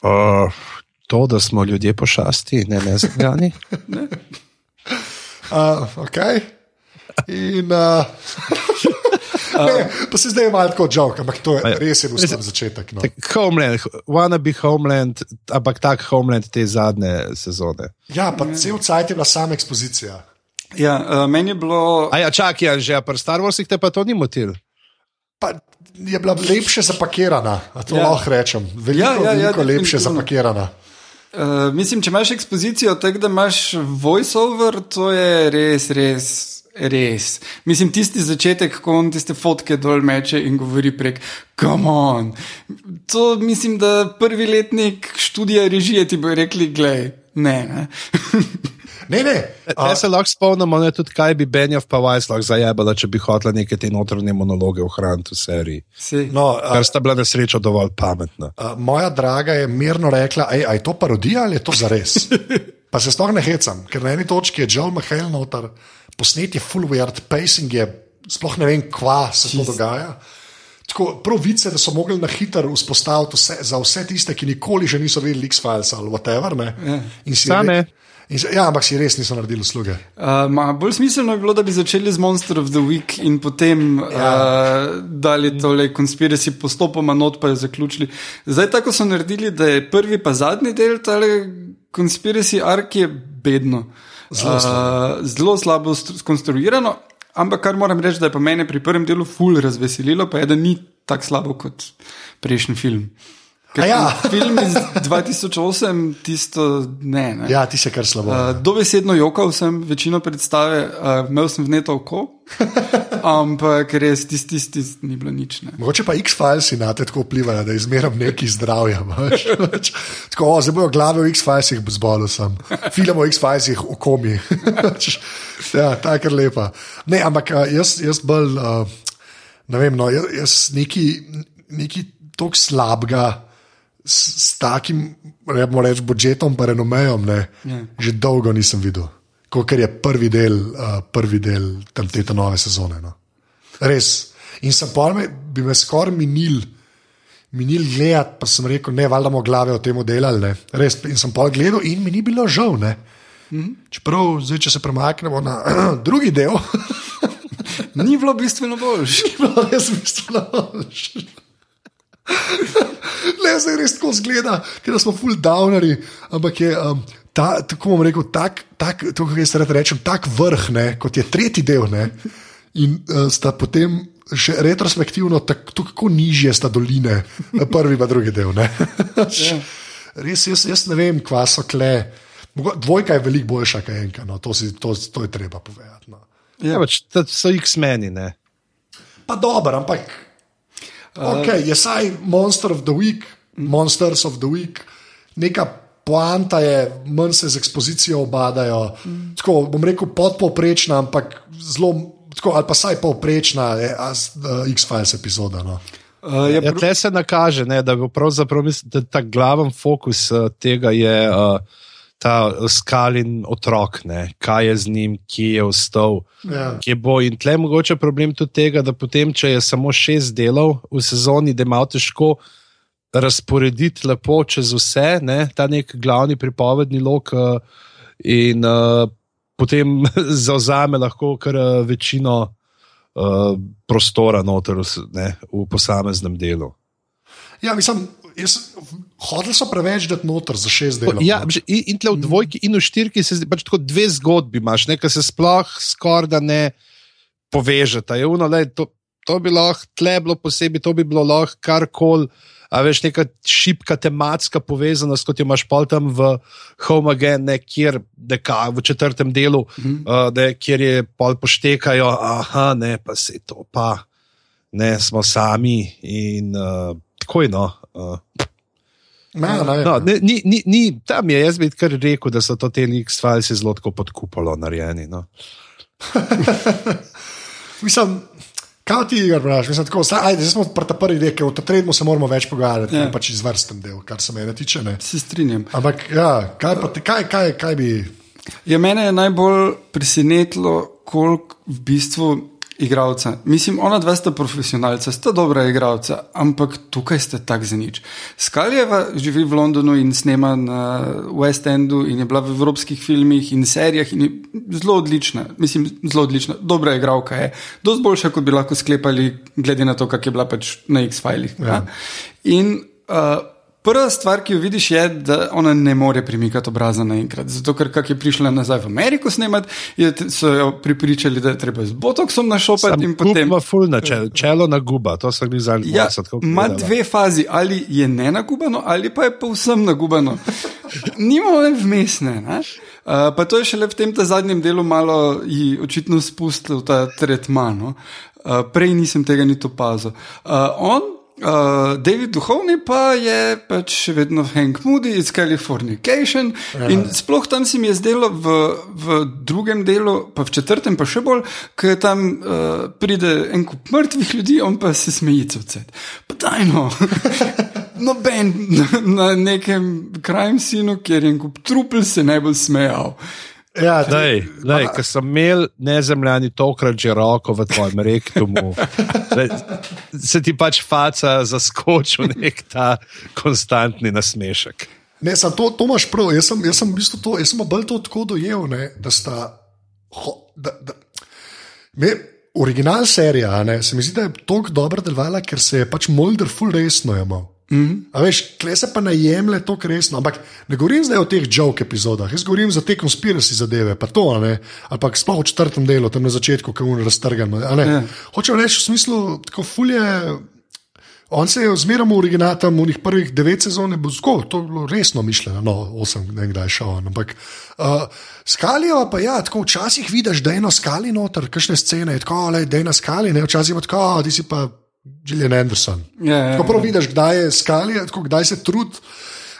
Speaker 1: Uh, to, da smo ljudje pošasti, ne le zgani.
Speaker 2: uh, ok. In, uh, ne, pa se zdaj malo kot žog, ampak to je ja. res je bil začetek. No.
Speaker 1: Homeland, wanna be Homeland, ampak tak Homeland te zadnje sezone.
Speaker 2: Ja, pa cel cajt je bila sama ekspozicija.
Speaker 3: Ja, uh, meni je bilo.
Speaker 1: A ja, čakaj, ja, že pri Star Warsih te pa to ni motil.
Speaker 2: Pa je bila lepše zapakirana, to ja. lahko rečem. Veliko, ja, ja, ja veliko ja, lepše zapakirana.
Speaker 3: Uh, mislim, če imaš ekspozicijo, tako da imaš voiceover, to je res, res Res. Mislim, tisti začetek, ko on tiste fotke dol meče in govori prek, come on. To mislim, da prvi letnik študija režije ti bo rekli, glej, ne. ne.
Speaker 2: Ne, ne.
Speaker 1: Te se lahko spomnimo, ne, tudi kaj bi Benjav pa Vajs lahko zajebala, če bi hotela neke te notranje monologe ohraniti v seriji.
Speaker 3: Sej.
Speaker 2: No, a,
Speaker 1: Ker sta bila na srečo dovolj pametna.
Speaker 2: a, moja draga je mirno rekla, a je to parodija ali je to zares. Pa se sploh ne hecam, ker na eni točki je Joel McHale noter, posnet je full weird, pacing je, sploh ne vem, kva se to dogaja. Tako, prav vice, da so mogli na hitro vzpostaviti vse, za vse tiste, ki nikoli že niso videli X-Files ali whatever. Ne? In si re-. In, ja, ampak si res niso naredili usluge.
Speaker 3: Uh, ma, bolj smiselno je bilo, da bi začeli z Monster of the Week in potem ja. uh, dali tole konspiraci postopoma not, pa jo zaključili. Zdaj, tako so naredili, da je prvi pa zadnji del tale konspiraci ark je bedno.
Speaker 2: Zelo
Speaker 3: uh, zelo slabo stru- skonstruirano, ampak kar moram reči, da je pa mene pri prvem delu ful razveselilo, pa je, da ni tako slabo kot prejšnji film.
Speaker 2: Ja.
Speaker 3: Film iz 2008, tisto ne. ne.
Speaker 2: Ja, ti se kar slabo.
Speaker 3: Uh, dobesedno jokal sem večino predstave, uh, imel sem vneto oko, ampak res tisti, tisti, tis, ni bilo nič. Ne.
Speaker 2: Mogoče pa X-Files na te tako vplivajo, da izmeram neki zdravja. veš. tako, o, zdaj bojo glave v X-Filesih zbolel sem, film o X-Filesih v komi. ja, ta je kar lepa. Ne, ampak a, jaz, jaz bolj, uh, ne vem, no, jaz, jaz neki, neki tok slabega. S, s takim, rečemo, reč, budžetom, pa renomejem, ne,
Speaker 3: Ja.
Speaker 2: že dolgo nisem videl, kot je prvi del, uh, prvi del tam te nove sezone. No. Res. In sem pa me, bi me skoraj minil, minil gledati, pa sem rekel, ne, valjda bomo glave o tem delali. Ne. Res. In sem pa gledal, in mi ni bilo žal. Ne. Čeprav, zdaj, če se premaknemo na drugi del,
Speaker 3: Ni bilo bistveno boljše.
Speaker 2: je bilo res bistveno boljše. Le zdaj res tako zgleda, ker smo full downeri, ampak je. Um, Ta, tako bom rekel, tak, tak, to, kako jaz rad rečem, tak vrh, ne, kot je tretji del, ne, in uh, sta potem še retrospektivno tako, tako nižje sta doline, prvi pa drugi del. ne. Res, jaz, jaz ne vem, kva so kle. Dvojka je veliko boljša, kot enka, no, to, si, to, to je treba povedati. No.
Speaker 1: Ja, pač, to so X-meni, ne.
Speaker 2: Pa dobro, ampak okay, je saj Monster of the Week, Monsters of the Week, neka poanta je, manj se z ekspozicijo obadajo. Mm. Tako bom rekel, podpovprečna, ampak zelo. Tako, ali pa saj povprečna je uh, X-Files epizoda. No.
Speaker 3: Uh, je
Speaker 1: Ja, tle se nakaže, ne, da bo pravzaprav mislim, da ta glaven fokus uh, tega je uh, ta skalin otrok, ne, kaj je z njim, kje je ostal.
Speaker 2: Ja.
Speaker 1: Kje bo. In tle je mogoče problem tudi tega, da potem, če je samo šest delov v sezoni, da malo težko razporediti lepo čez vse, ne, ta nek glavni pripovedni lok, uh, in uh, potem zauzame lahko kar uh, večino uh, prostora noter ne, v posameznem delu.
Speaker 2: Ja, mislim, jaz, hodili so preveč dati noter za šest delov.
Speaker 1: Ja, in, in tle v dvojki in v štirki se pač tako dve zgodbi imaš, nekaj se sploh skoraj da ne povežeta. Je uno, lej, to, to bi lahko tle bilo posebej, to bi bilo lahko karkoli. A veš, neka šipka tematska povezanost, kot jo imaš pol tam v Home Again, ne, kjer neka, v četrtem delu, mm -hmm. uh, ne, kjer je pol poštekajo, aha, ne, pa se to pa, ne, smo sami in uh, tako je. No, uh,
Speaker 2: Ne, ne,
Speaker 1: No, ne, ni, ni, ni, tam je, jaz bi kar rekel, da so to te X-Files zelo tako pod kupolo narejeni. No.
Speaker 2: Mislim, kaj ti ga vprašaš? Mislim, tako, zdaj, ajde, zdaj smo pri ta prvi ker v tem tretjem se moramo več pogovarjati,
Speaker 3: Ja.
Speaker 2: ja. pač izvrsten del, kar se mene tiče. Ne.
Speaker 3: se strinjam.
Speaker 2: Ampak, ja, kaj, pa, ti- kaj, kaj, kaj bi.
Speaker 3: Ja, mene je najbolj presenetilo, koliko v bistvu igralca. Mislim, ona dva sta profesionalca, sta dobra igralca, ampak tukaj ste tak za nič. Skaljeva živi v Londonu in snema na West Endu in je bila v evropskih filmih in serijah in je zelo odlična. Mislim, zelo odlična, dobra igralka je. Dosti boljša, kot bi lahko sklepali, glede na to, kak je bila pač na X-filih.
Speaker 2: Ja.
Speaker 3: In uh, prva stvar, ki jo vidiš, je, da ona ne more premikati obraza naenkrat. Zato, ker kak je prišla nazaj v Ameriko snemati, je, so jo pripričali, da je treba z botoksom našopati in potem.
Speaker 1: Ima full na čelo, čelo na guba, to so bili zadnji
Speaker 3: Ja, ima dve fazi, ali je ne nagubano, ali pa je povsem nagubano. Nima one vmesne. Ne? Uh, pa to je šele v tem zadnjem delu malo ji očitno spustil ta tretman. No? Uh, prej nisem tega niti opazil. Uh, on Uh, David Duhovni pa je pač še vedno Hank Moody iz Californication. Ja. In sploh tam se mi je zdelo v, v drugem delu, pa v četrtem, pa še bolj, ker tam uh, pride en kup mrtvih ljudi, on pa se smeji vse. Pa dajno. Noben na nekem krajem sinu, kjer je en kup trupel, se ne bo smejal.
Speaker 1: Ja, daj, daj, ker sem imel nezemljani tokrat že roko v tvojem rektumu. Se ti pač faca zaskočil nek ta konstantni nasmešek.
Speaker 2: Ne, sem to, to imaš prav. Jaz sem, jaz sem, to, jaz sem bolj to tako dojel, ne, da sta. Ho, da, da, me, original serija ne, se mi zdi, da je tako dobro delovala, ker se je pač Mulder full resno imel. Mm -hmm. Veš, kle se pa najemle to resno. Ampak ne govorim zdaj o teh joke epizodah, jaz govorim za te konspiracije zadeve, pa to, ne, ali pa sploh v četrtem delu, tam na začetku, ko je raztrgano. Ja. Hočem reči v smislu, tako fulje. On se je zmeraj v originalu, v njih prvih devet sezon, bo zgo, to je bilo resno mišljeno, no, osem, ne kdaj šel. Ampak uh, skalijo pa ja, tako včasih vidiš, da je eno skali noter, kakšne scene, tako da je na skali, ne, včasih pa tako, ti si pa. Julian Anderson.
Speaker 3: Ja, ja,
Speaker 2: tako prvo ja. vidiš, kdaj je tako, kdaj se trud.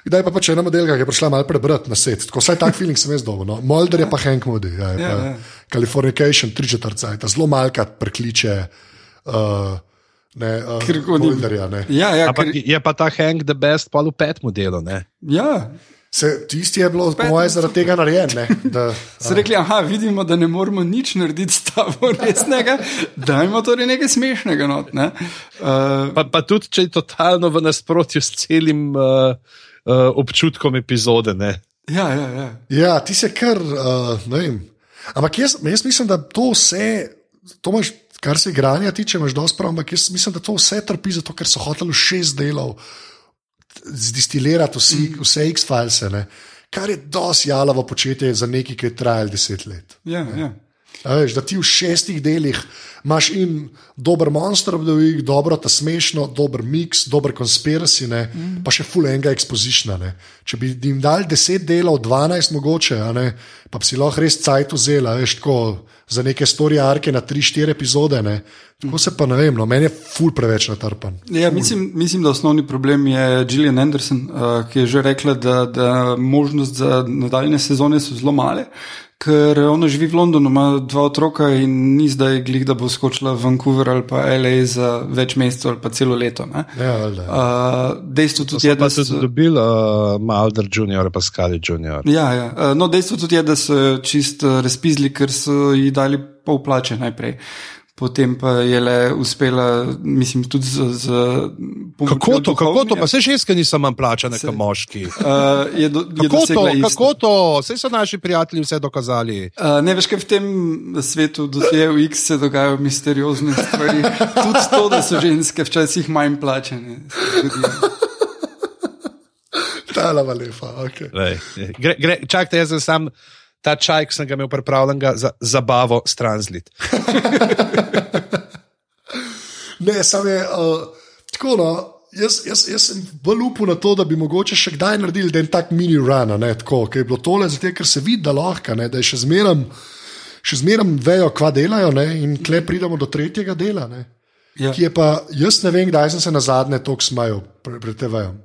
Speaker 2: Kdaj pa če ena modelka, ki je prišla malo prebrati na svet. Tako vsaj tak feeling sem jaz dobil. No. Molder je pa Hank Moody, ja, ja, ja. Californication, tri četrca, zelo malkrat prekliče. Uh, Ne, uh, Molderja, ne.
Speaker 3: Ja, ja,
Speaker 1: ker... Je pa ta Hank the best, pa v pet modelu.
Speaker 3: Ja.
Speaker 2: Se, tisti je bilo, po mojem, zaradi tega narejen.
Speaker 3: Se rekli, aha, vidimo, da ne moramo nič narediti s tabo resnega, da imamo torej nekaj smešnega. Not, ne?
Speaker 1: uh, pa, pa tudi, če je totalno v nasprotju s celim uh, uh, občutkom epizode. Ne?
Speaker 3: Ja, ja, ja.
Speaker 2: ja, ti se kar, uh, ne vem. Ampak jaz, jaz mislim, da to vse, to imaš, kar se igranja tiče, imaš dosti prav, ampak jaz mislim, da to vse trpi zato, ker so hoteli šest delov zdistilirati vsi, mm. vse X-files, kar je dosti jalavo početje za nekaj, ki je trajalo deset let.
Speaker 3: Ja, ja.
Speaker 2: Veš, da ti v šestih delih imaš in dober monster, da je dobro, ta smešno, dober mix, dober konspiracy, mm. pa še full enga exposition. Če bi jim dal deset delov, dvanajst mogoče, pa bi si lahko res cajt vzela, veš, tako za neke storije arke na tri, štiri epizode. Ne? Tako se pa ne vem, no, meni je full preveč natrpan.
Speaker 3: Ja, mislim, mislim, da osnovni problem je Gillian Anderson, uh, ki je že rekla, da, da možnost za nadaljne sezone so zelo male ker ona živi v Londonu, ima dva otroka in ni zdaj glih, da bo skočila v Vancouver ali pa LA za več mesecev ali pa celo leto.
Speaker 2: Ja, uh,
Speaker 3: dejstvo tudi je, da
Speaker 1: so se dobili uh, Malder Junior, pa Skali Junior.
Speaker 3: Ja, ja. Uh, no, dejstvo tudi je, da so čist uh, razpizli, ker so ji dali pol plače najprej. Uh, potem pa je le uspela, mislim, tudi z. z
Speaker 1: kako to, kako to, pa se ženske niso manj plačane, kot moški. Uh,
Speaker 3: je do, je kako,
Speaker 1: to, kako to, vse so naši prijatelji vse dokazali.
Speaker 3: Uh, ne veš, kaj v tem svetu, da se v X se dogajajo misteriozne stvari. tudi to, da so ženske včasih manj plačane.
Speaker 2: Ta lava lepa, ok.
Speaker 1: Čakajte, jaz sem sam ta čaj, ki sem ga imel pripravljen za zabavo, stranzlit.
Speaker 2: ne, samo je uh, tako. No, jaz, jaz, jaz sem bolj upal na to, da bi mogoče še kdaj naredili en tak mini run, ne, tako, ki je bilo tole, zato, ker se vidi, da lahko, ne, da je še zmeraj. Še zmeraj vejo, kva delajo, ne? in klej pridemo do tretjega dela. Ne? Ja. Pa, jaz ne vem, kdaj sem se na zadnje tako smajal pred TV-jem.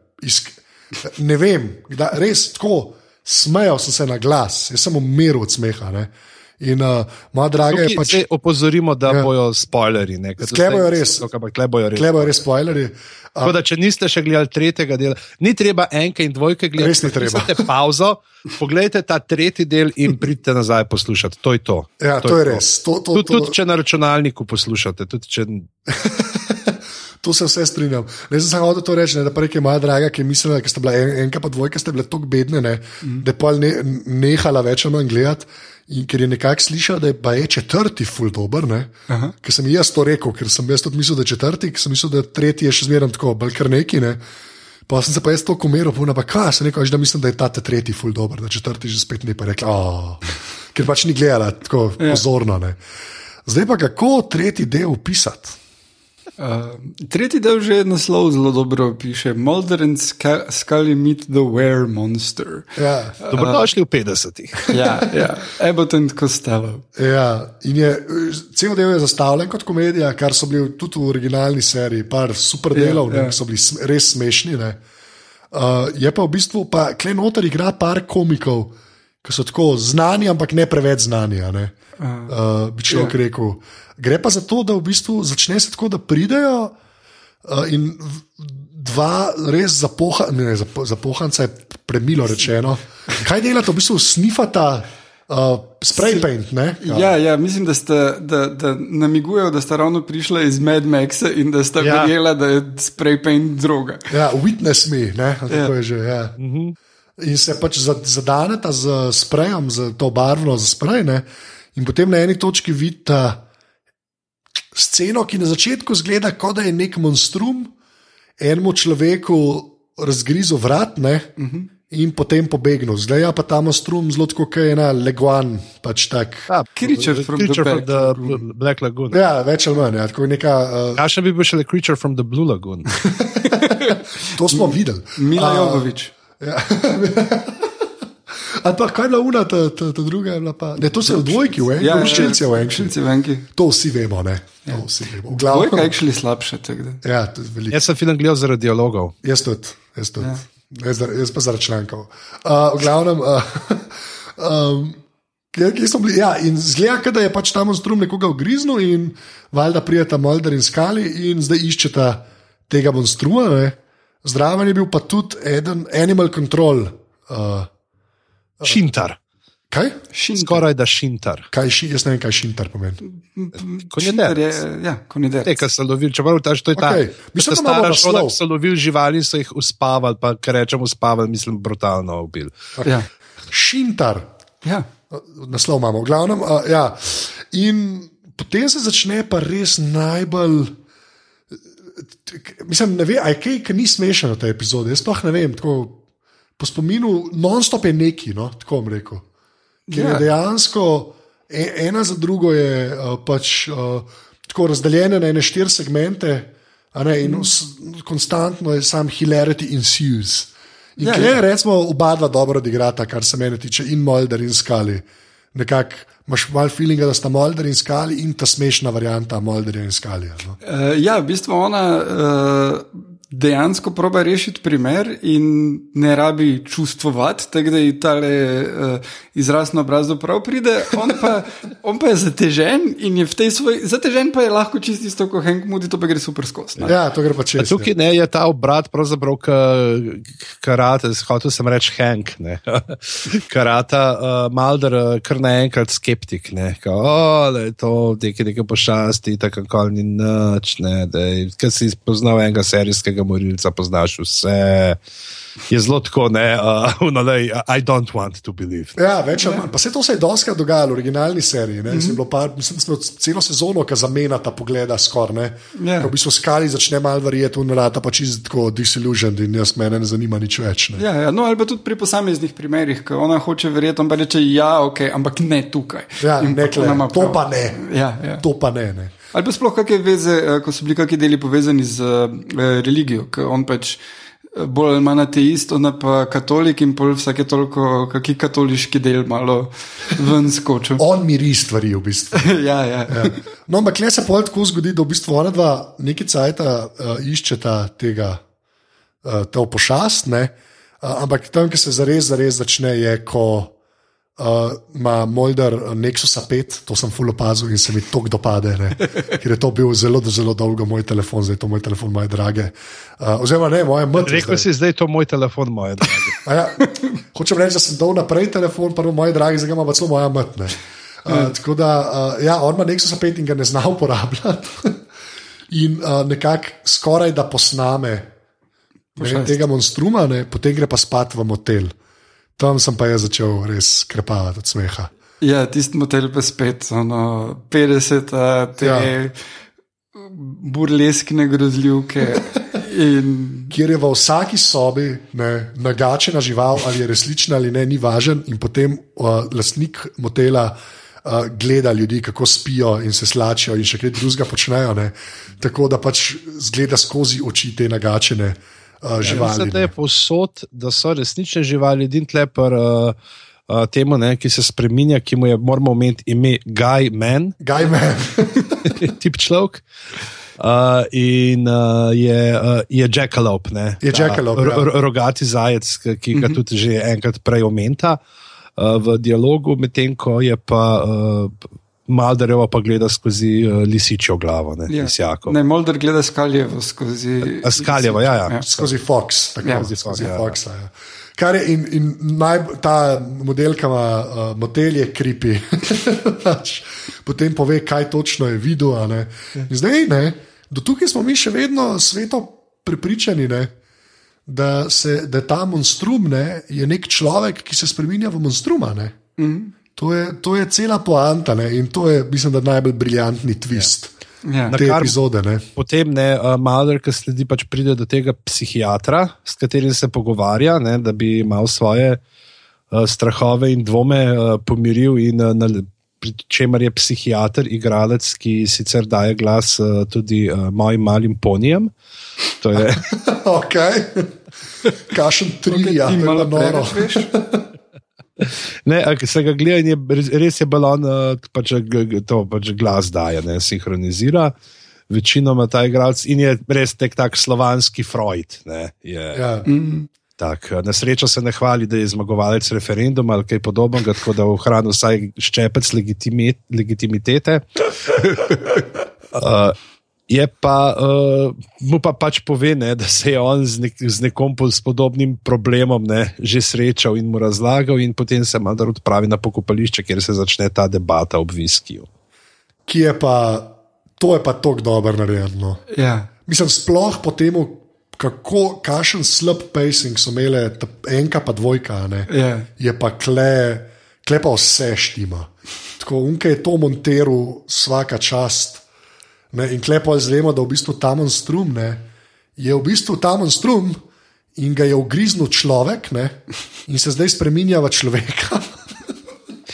Speaker 2: Ne vem, kdaj, res tako smejal sem se na glas, jaz sem umiral od smeha. Ne? In, uh, moja draga, je pač.
Speaker 1: Opozorimo, da ja. bojo spoilerji.
Speaker 2: Klebajo res.
Speaker 1: Klebajo res.
Speaker 2: Klebajo res spoilerji.
Speaker 1: Uh, da, če niste še gledali tretjega dela, ni treba enke in dvojke gledati.
Speaker 2: Res ni treba.
Speaker 1: Pustite pauzo, pogledajte ta tretji del in pridite nazaj poslušati. To je to.
Speaker 2: Ja, to, to je, je res. To. To, to,
Speaker 1: to, tudi, če na računalniku poslušate. Če...
Speaker 2: To se vse strinjam. Ne sem samo to reči, ne, da pa reke moja draga, ki je mislila, da ste bile en, enka pa dvojka, ste bile tako bedne, ne, mm. da je pa ne, nehala več ali manj gledati. In ker je nekako slišal, da je, je četrti ful dober, ker sem jaz to rekel, ker sem jaz tudi mislil, da je četrti, ker sem mislil, da je tretji še zmeraj tako, bolj kar neki. Ne. Pa sem se pa jaz to komeril, pa kaj se nekaj, da mislim, da je ta tretji ful dober, da četrti že spet ne pa rekla, oh, ker pač ni gledala tako ja. pozorno. Ne. Zdaj pa kako tretji del opisati?
Speaker 3: Uh, tretji del že naslov zelo dobro piše: Mulder and Sca- Scully meet the Were Monster.
Speaker 2: Ja.
Speaker 1: Dobrodošli v 50-ih.
Speaker 3: Ja, ja. Abbott and Costello.
Speaker 2: Ja, in je, cel del je zastavljen kot komedija, kar so bili tudi v originalni seriji, par super delov,
Speaker 3: ja.
Speaker 2: ja, ja. so bili sm res smešni. ne. Uh, je pa v bistvu, pa klej noter igra par komikov, ki so tako znani, ampak ne preveč znani. a ne. Uh, bi človek ja. rekel. Gre pa za to, da v bistvu začne se tako, da pridejo uh, in dva res zapoha, ne, zapo, zapohanca, je premilo rečeno. Kaj delate, v bistvu snifata uh, spray paint? Ne?
Speaker 3: Ja, ja, mislim, da, sta, da, da namigujejo, da sta ravno prišla iz Mad Maxa in da sta
Speaker 1: Ja.
Speaker 3: ja. verjela, da je spray paint droga.
Speaker 2: Ja, witness me, ne, tako
Speaker 3: Ja.
Speaker 2: je že. Ja. In se pač za- zadaneta z sprejem, z to barvno, za sprej. Ne? In potem na eni točki vidita sceno, ki na začetku zgleda, kot da je nek monstrum enemu človeku razgrizel vrat. Ne? In potem pobegnil. Zdaj je pa ta monstrum zelo kot ena leguan, pač tak.
Speaker 1: Ah,
Speaker 3: Creature from the
Speaker 1: Creature
Speaker 3: Black
Speaker 1: from the
Speaker 3: Lagoon.
Speaker 1: Black Lagoon.
Speaker 2: Ja, več ali manj. Ja, tako neka, uh,
Speaker 1: Kakšen bi bil še le Creature from the Blue Lagoon?
Speaker 2: to smo videli.
Speaker 3: Mila
Speaker 2: A,
Speaker 3: Jovovič.
Speaker 2: Ali pa kaj je bila una, ta, ta, ta druga je bila pa. Ne, to se je v dvojki, v enem, ja, šilce v enem.
Speaker 3: Šilci v enki.
Speaker 2: To vsi vemo, ne. To vsi vemo. V
Speaker 3: Dvojka je actually slabše.
Speaker 2: ja.
Speaker 1: Jaz sem film gledal zaradi dialogov.
Speaker 2: Jaz tudi, jaz tudi. Ja. Jaz, jaz pa zaradi člankov. Uh, v glavnem, uh, um, kje, smo bili? Ja, in zgleda, da je pač tam monstrum nekoga ugriznil in valjda prijeta Mulder in Skali in zdaj iščeta tega monstruma. Ne? Zraven je bil pa tudi eden Animal Control. Uh,
Speaker 1: Šintar.
Speaker 2: kaj?
Speaker 3: Šinter.
Speaker 1: Skoraj da šintar.
Speaker 2: kaj ši, jaz ne vem, kaj šintar pomeni.
Speaker 3: Je, ja,
Speaker 1: Te,
Speaker 3: konjederec.
Speaker 1: ki so lovili, čeprav ta, to je ta, to
Speaker 2: Mislim, imamo
Speaker 1: stara šola, ki so lovili živali so jih uspavali, pa ker rečemo uspavali, mislim, brutalno ubili.
Speaker 3: Ja.
Speaker 2: Šintar.
Speaker 3: Ja.
Speaker 2: naslov imamo, v glavnem. Uh, ja. In potem se začne pa res najbolj. Mislim, ne vem, aj kaj, ki ni smešno v tej epizodi. Jaz sploh ne vem, tako, po spominu, non-stop je neki, no, tako bom rekel. Ker
Speaker 3: Ja.
Speaker 2: je dejansko e- ena za drugo je uh, pač uh, tako razdeljena na ene štiri segmente, ne, in vs, konstantno je sam hilarity ensues. In
Speaker 3: Ja,
Speaker 2: ja.
Speaker 3: ja.
Speaker 2: recimo oba dva dobro odigrata, kar se mene tiče, in Mulder in Skali. Nekako imaš malo feelinga, da sta Mulder in Skali in ta smešna varianta Mulderja in Skali. No?
Speaker 3: Uh, ja, v bistvu ona uh, dejansko proba rešiti primer in ne rabi čustvovati, tako da ji ta uh, izraz na obrazu prav pride. On pa, on pa je zatežen in je v tej svoji, zatežen pa je lahko čisto isto, kot Hank Moody, to pa gre super skozi. ne.
Speaker 2: Ja, to gre pa čez.
Speaker 1: Tukaj ne, je ta obrat pravzaprav ka- karate, hotel sem reči Hank. ne. Karata, uh, Malder, uh, kar naenkrat skeptik. Ne, ka, o, da je to nekaj, nekaj pošasti, tako kot ni nič. Ne, da je, ker si poznal enega serijskega morilca, poznaš vse. Je zelo tako, ne, uh, unalej, I don't want to believe.
Speaker 2: Ja, več ali manj. Pa se to se je doskrat dogajalo v originalni seriji. Mm -hmm. par, mislim, da smo celo sezono, ki zamena ta pogleda skoraj.
Speaker 3: Ja.
Speaker 2: Yeah. V bistvu skali začne malo verjeti v narata, pa čisto tako disillusioned in jaz mene ne zanima nič več. Ne.
Speaker 3: Ja, ja, no, ali pa tudi pri posameznih primerih, ko ona hoče verjeti, pa reče: Ja, ok, ampak ne tukaj.
Speaker 2: Ja,
Speaker 3: In
Speaker 2: ne,
Speaker 3: pa
Speaker 2: to pa ne.
Speaker 3: Ja, ja.
Speaker 2: To pa ne. ne.
Speaker 3: Ali pa sploh kakšne veze, eh, ko so bili kakšni deli povezani z eh, religijo, ker on pač eh, bolj ali manj ateist, ona pa katolik in pol vsake toliko, kakšen katoliški del malo ven skočil.
Speaker 2: On miri stvari v bistvu.
Speaker 3: ja, ja.
Speaker 2: Ja. No, ampak le se pol tako zgodi, da v bistvu ona dva nekaj cajta uh, iščeta tega, uh, to pošast, ne? uh, ampak tam, ki se zares, zares začne, je, ko uh, ima Molder Nexus 5, to sem full opazil in se mi tok dopade, ne? ker je to bil zelo, zelo dolgo moj telefon, zdaj je to moj telefon, moje drage. Uh, oziroma, ne, moje mrtve.
Speaker 1: Rekel si, zdaj je to moj telefon, moje drage.
Speaker 2: A Ja, hočem reči, da sem dal naprej telefon, prvo moje dragi, zdaj ima pa celo moja mrtva. Uh, tako da, uh, ja, on ima Nexus 5 in ga ne zna uporabljati. in uh, nekako skoraj da posname ne, tega monstruma, ne, potem gre pa spat v motel. Tam sem pa jaz začel res krepavati od smeha.
Speaker 3: ja tisti motel pa spet, ono, 50, a, te
Speaker 2: ja.
Speaker 3: burleskne grozljivke. In
Speaker 2: Kjer je v vsaki sobi ne, nagačena žival, ali je resnična ali ne, ni važen, in potem uh, lastnik motela uh, gleda ljudi, kako spijo in se slačijo in še kaj drugega počnejo. Ne? Tako da pač zgleda skozi oči te nagačene uh, živali.
Speaker 1: Mislim, da je povsod, da so resnične živali, in tlepar uh, uh, temu, ne, ki se spremenja, ki mu je moramo imeti ime Guy Man,
Speaker 2: Gajmen.
Speaker 1: tip človek. Uh, in uh, je, uh, je Jackalope, ne,
Speaker 2: Je
Speaker 1: ta
Speaker 2: jackalope,
Speaker 1: ro-
Speaker 2: ja.
Speaker 1: ro- rogati zajec, ki- ga tudi že enkrat prej omenta uh, v dialogu, medtem ko je pa uh, Maldareva pa gleda skozi uh, lisičjo glavo, ne,
Speaker 3: Ja.
Speaker 1: lisjako.
Speaker 3: Ne, Molder gleda skaljevo skozi.
Speaker 1: A, Skaljevo, ja, ja.
Speaker 2: Skozi Fox. Tako,
Speaker 3: Ja,
Speaker 2: skozi
Speaker 1: skozi, ja.
Speaker 2: Foxa. Ja. Kar je in, in naj, ta modelka ima uh, motel, je kripi. Potem pove, kaj točno je videl. a ne. In Zdaj, ne, do tukaj smo mi še vedno sveto prepričani, ne, da, se, da ta monstrum ne, je nek človek, ki se spremenja v monstruma. Ne. To, je, to je cela poanta ne, in to je, mislim, da najbolj briljantni twist
Speaker 3: Ja.
Speaker 2: te
Speaker 1: kar-
Speaker 2: epizode. Ne.
Speaker 1: Potem ne, uh, Malder, ki sledi, pač pride do tega psihiatra, s katerim se pogovarja, ne, da bi imel svoje uh, strahove in dvome uh, pomiril. In, uh, na, pri čemer je psihiater, igralec, ki sicer daje glas uh, tudi uh, mojim malim ponijem. To je,
Speaker 2: Okay. Kašen tri, ja,
Speaker 3: malo
Speaker 2: noro.
Speaker 3: preveč veš.
Speaker 1: ne, se ga gleda in je res- je balon, uh, pač, g- to pač glas daje, ne, sinhronizira. Večinoma ta igralec in je res tek tak slovanski Freud. Ne, je,
Speaker 2: Ja.
Speaker 1: Tak, na srečo se ne hvali, da je zmagovalec referenduma ali kaj podobnega, tako da ohrani vsaj ščepec legitimi, legitimitete. Uh, je pa, uh, mu pa pač pove, ne, da se je on z, nek, z nekom s podobnim problemom ne, že srečal in mu razlagal, in potem se Madar odpravi na pokopališče, kjer se začne ta debata ob viskiju.
Speaker 2: Ki je pa, to je pa tako dobro narejeno.
Speaker 3: Ja.
Speaker 2: Mislim, sploh po tem, kako kašen slab pacing so imele ta enka pa dvojka, ne,
Speaker 3: Ja.
Speaker 2: je pa kle, kle pa vse štima. Tako unke je to monteru vsaka čast. Ne, in klepo izvemo, da v bistvu ta monstrum ne, je v bistvu ta monstrum in ga je ugriznil človek ne, in se zdaj spremenja v človeka.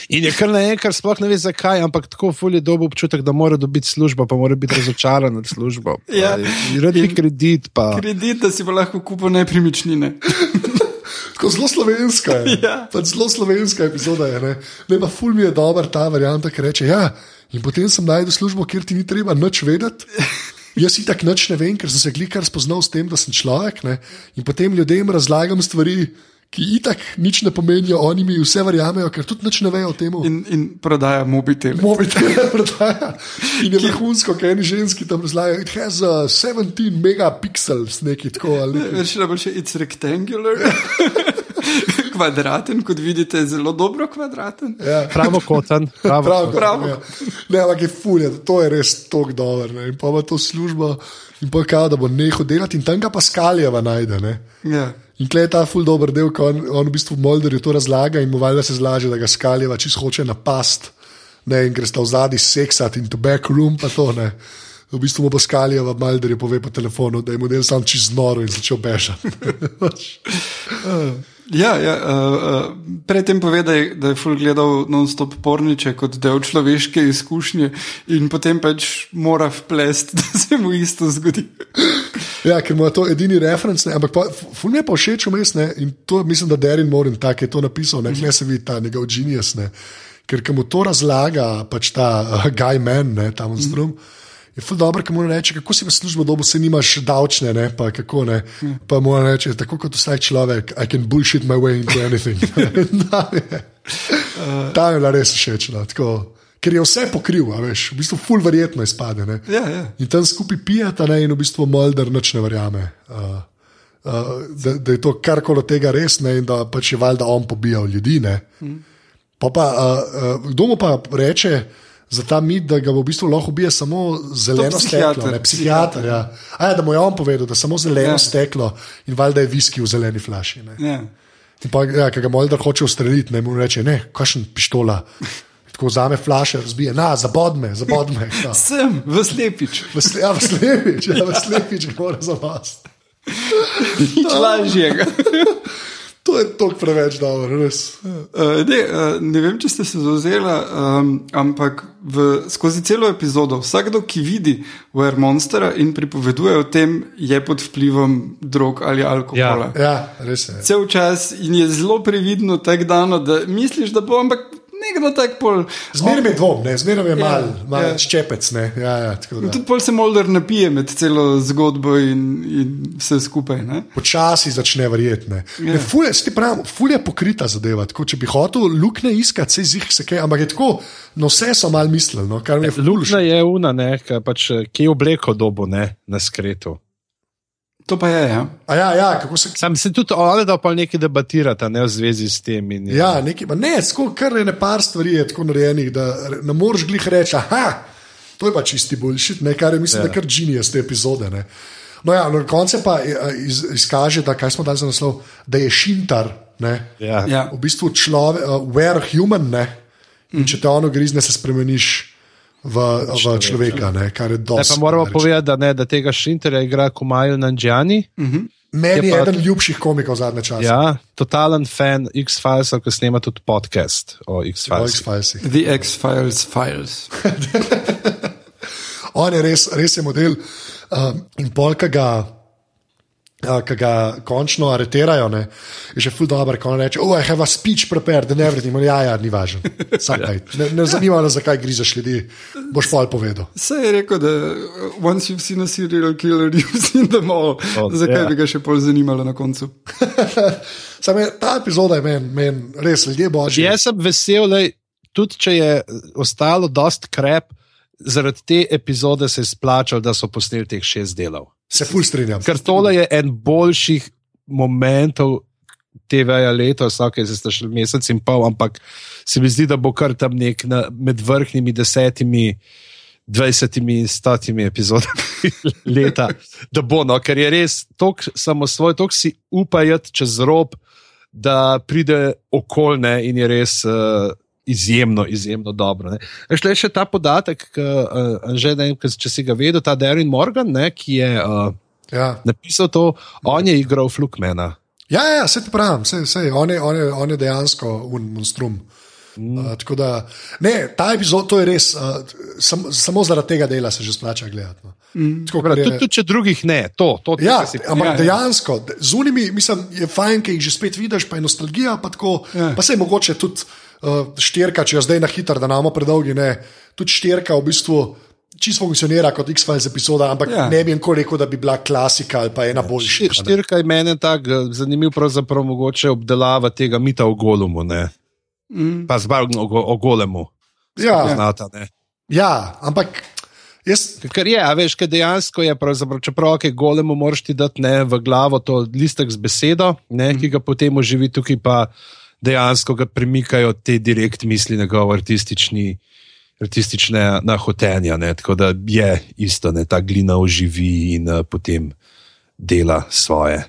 Speaker 1: In je kar naenkrat, sploh ne ve zakaj, ampak tako fulje dobo občutek, da mora dobiti službo, pa mora biti razočaran nad službo.
Speaker 3: Ja.
Speaker 1: Radi
Speaker 3: In-
Speaker 1: kredit, pa.
Speaker 3: Kredit, da si pa lahko kupil nepremičnine.
Speaker 2: Tako zelo slovenska je.
Speaker 3: Ja.
Speaker 2: Pač zelo slovenska epizoda je. Ne, ne pa ful mi je dober ta varianta, ki reče: Ja, in potem sem najdel službo, kjer ti ni treba nič vedeti. Jaz si tako nič ne vem, ker sem se glikar spoznal s tem, da sem človek. Ne? In potem ljudem razlagam stvari, ki itak nič ne pomenijo, oni mi vse verjamejo, ker tudi nič ne vejo o tem.
Speaker 3: In, in prodaja mobitel.
Speaker 2: Mobitele prodaja. In je vrhunsko, kaj eni ženski tam razlagajo. It has uh, 17 megapixels, neki tako ali nekaj.
Speaker 3: Veš, najboljše je it's rectangular. kvadraten, kot vidite, zelo dobro kvadraten.
Speaker 2: Ja.
Speaker 1: Pravokoten. Pravo
Speaker 2: Prav,
Speaker 3: Pravo.
Speaker 2: Ja. Ne, ampak je fulje, to je res tako dobro. ne. In pa ima to službo, in pa kao, da bo nehal delati, in tam ga pa skaljeva najde. Ne.
Speaker 3: Ja.
Speaker 2: In tle je ta ful dober del, ko on, on v bistvu Molderju to razlaga in mu valjda se zlaže, da ga skaljeva čist hoče napast. Ne, in gre sta v zadnji seksat in to back room, pa to ne. V bistvu mu bo skaljeva, Molder je pove po telefonu, da je model sam čist noro in začel bežati.
Speaker 3: Ja, ja, uh, uh, predtem pove, da je, ful gledal non-stop porniče kot del človeške izkušnje in potem pač mora vplest, da se mu isto zgodi.
Speaker 2: Ja, ker mu je to edini referenc, ne, ampak pa, ful mi je pa všeč vmes, in to mislim, da Derin Morin tak je to napisal, ne, ne se vidi ta njegov genius, ne, ker mu to razlaga pač ta uh, guy man, ne, ta monstrum. Mm. Je ful dobro, ki mu reče, kako si v službo dobo, se nimaš davčne, ne, pa kako ne. Pa mu reče, tako kot vsak človek, I can bullshit my way into anything. Ta je- bila res všeč. No, tako. Ker je vse pokril, veš, v bistvu ful verjetno izpade. Ne.
Speaker 3: Ja, ja.
Speaker 2: In tam skupaj pijata ne, in v bistvu Molder nič ne verjame. Uh, uh, da, da je to karkoli od tega res ne, in da pač je valjda on pobijal ljudi. Ne. Pa pa, uh, uh, kdo mu pa reče za ta mit, da ga v bistvu lahko ubije samo zeleno
Speaker 3: psihiater.
Speaker 2: steklo? Ne, psihiater, ja. A, ja, da mu je on povedal, da samo zeleno
Speaker 3: Ja.
Speaker 2: steklo in valjda je viski v zeleni flaši. Ne.
Speaker 3: ja.
Speaker 2: In pa, ja, ki ga Molder hoče ustreliti, ne mu reče, ne, kakšen pištola. Tako vzame flaše, razbije, na, zabod me, zabod me. Ja.
Speaker 3: Sem v slepič,
Speaker 2: V sle- Ja, v slepič, ja, v slepič mora zavasti.
Speaker 3: nič lažjega.
Speaker 2: To je toliko preveč dobro, res.
Speaker 3: Uh, ne, uh, ne vem, če ste se zauzeli, um, ampak v, skozi celo epizodo vsakdo, ki vidi Were Monstera in pripoveduje o tem, je pod vplivom drog ali alkohola.
Speaker 2: Ja, res je.
Speaker 3: Cel čas in je zelo previdno tako dano, da misliš, da bo, ampak nekdo tak pol.
Speaker 2: Zmeraj je dvom, ne, zmeraj je mal,
Speaker 3: Ja,
Speaker 2: mal
Speaker 3: ja.
Speaker 2: ščepec. Ne. Ja, ja.
Speaker 3: Tudi pol se Molder napije med celo zgodbo in, in vse skupaj. Ne?
Speaker 2: Počasi začne verjeti. Ne.
Speaker 3: Ja.
Speaker 2: Ne, ful, je- pravim, ful je pokrita zadeva. Tako, če bi hotel lukne iskati, se zih se kaj, ampak je tako, no vse so mal mislili, no, kar mi je ful
Speaker 1: Lukna je una, ne, pač, ki je obleko dobo ne, na skretu.
Speaker 3: To pa je. Ja.
Speaker 2: A ja, ja, kako se.
Speaker 1: Sam se tudi oni da pa nekaj debatirata ne, v zvezi s tem. In,
Speaker 2: Ja, nekaj, ma ne, tako kar je nepar stvari je tako narejenih, da ne moreš glih reči, aha, to je pa čisti boljšit, ne, kar je mislim, ja. da kar genijus te epizode. Ne. No ja, no, na koncu pa eh, iz, izkaže, da kaj smo dali za naslov, da je šintar. Ne.
Speaker 1: Ja.
Speaker 3: Ja.
Speaker 2: v bistvu človek, uh, were human, ne? in če te ono grizne, se spremeniš v, v človeka, ne? kar je
Speaker 1: Ne,
Speaker 2: dosti.
Speaker 1: pa moramo povedati, da, ne, da tega Šinterja igra Kumail Nanjani.
Speaker 2: Meni je
Speaker 1: je pa-
Speaker 2: eden ljubših komikov zadnje čase.
Speaker 1: Ja, totalen fan X-Filesov, ki snema tudi podcast o. X-Filesih.
Speaker 3: The X-Files files.
Speaker 2: On je res, res je model. Um, in polka ga. Uh, Ki ga končno aretirajo, ne, je že ful dobro, ko on reče: Oh, I have a speech prepared, and everything. On, Ja, ja, ni važno. Sakaj. Ne, ne zanima me, zakaj grižeš ljudi. Boš pol povedal.
Speaker 3: Vse je rekel, da uh, once you've seen a serial killer, you've seen them all.
Speaker 1: Oh,
Speaker 3: Zakaj
Speaker 1: ja.
Speaker 3: bi ga še bolj zanimalo na koncu?
Speaker 2: Sam je, ta epizoda je meni men, res ljudje božji.
Speaker 1: Jaz sem vesel, da tudi če je ostalo dost krep, zaradi te epizode se je splačalo, da so posneli teh šest delov.
Speaker 2: Se ful strinjam.
Speaker 1: Ker tole je en boljših momentov TV-ja letos, ok, zdaj ste šli mesec in pol, ampak se mi zdi, da bo kar tam nek na, med vrhnjimi desetimi. 20 in 100 epizodami leta, da bo, no, ker je res tako samosvoj, tako si upajati čez rob, da pride okolne in je res uh, izjemno, izjemno dobro. ne. Veš, le še ta podatek, ki, uh, že ne vem, če si ga vedel, ta Darren Morgan, ne, ki je uh,
Speaker 2: Ja.
Speaker 1: napisal to, on je igral Flukmana.
Speaker 2: Ja, ja, se ti pravim, se, se, on, je, on, je, on je dejansko un monstrum. Mm. Uh, tako da, ne, ta epizod, to je res, uh, sam, samo zaradi tega dela se že splača gledati. No. Mm. Tako,
Speaker 1: Tudi,
Speaker 2: je,
Speaker 1: tudi če drugih ne, to, to
Speaker 2: ja,
Speaker 1: si-
Speaker 2: ampak
Speaker 3: Ja,
Speaker 2: ja,
Speaker 3: ja.
Speaker 2: dejansko, de- z unimi, mislim, je fajn, ki jih že spet vidiš, pa je nostalgija, pa, tako,
Speaker 3: Ja.
Speaker 2: ja. pa se je mogoče tudi uh, štirka, če jo zdaj na hitro, da namo predolgi, ne, tudi štirka v bistvu. Čisto funkcionira kot X-Files epizoda, ampak
Speaker 3: Ja.
Speaker 2: ne bi nikoli rekel, da bi bila klasika ali pa ena boljša.
Speaker 1: Štir- Štirka je meni tako eh, zanimiv, pravzaprav mogoče obdelava tega mita o golumu, ne.
Speaker 3: Mm.
Speaker 1: pa zbar o, o golemu.
Speaker 2: Ja.
Speaker 1: Znata, ne.
Speaker 2: Ja, ampak jaz.
Speaker 1: Ker je, a veš, kaj dejansko je, čeprav je golemu, moraš ti dati ne, v glavo to listek z besedo, ne, ki ga potem oživi, tukaj pa dejansko ga premikajo te direkt misli, njegov artistični. Artistične nahotenja, ne, tako da je isto, da ta glina oživi in uh, potem dela svoje.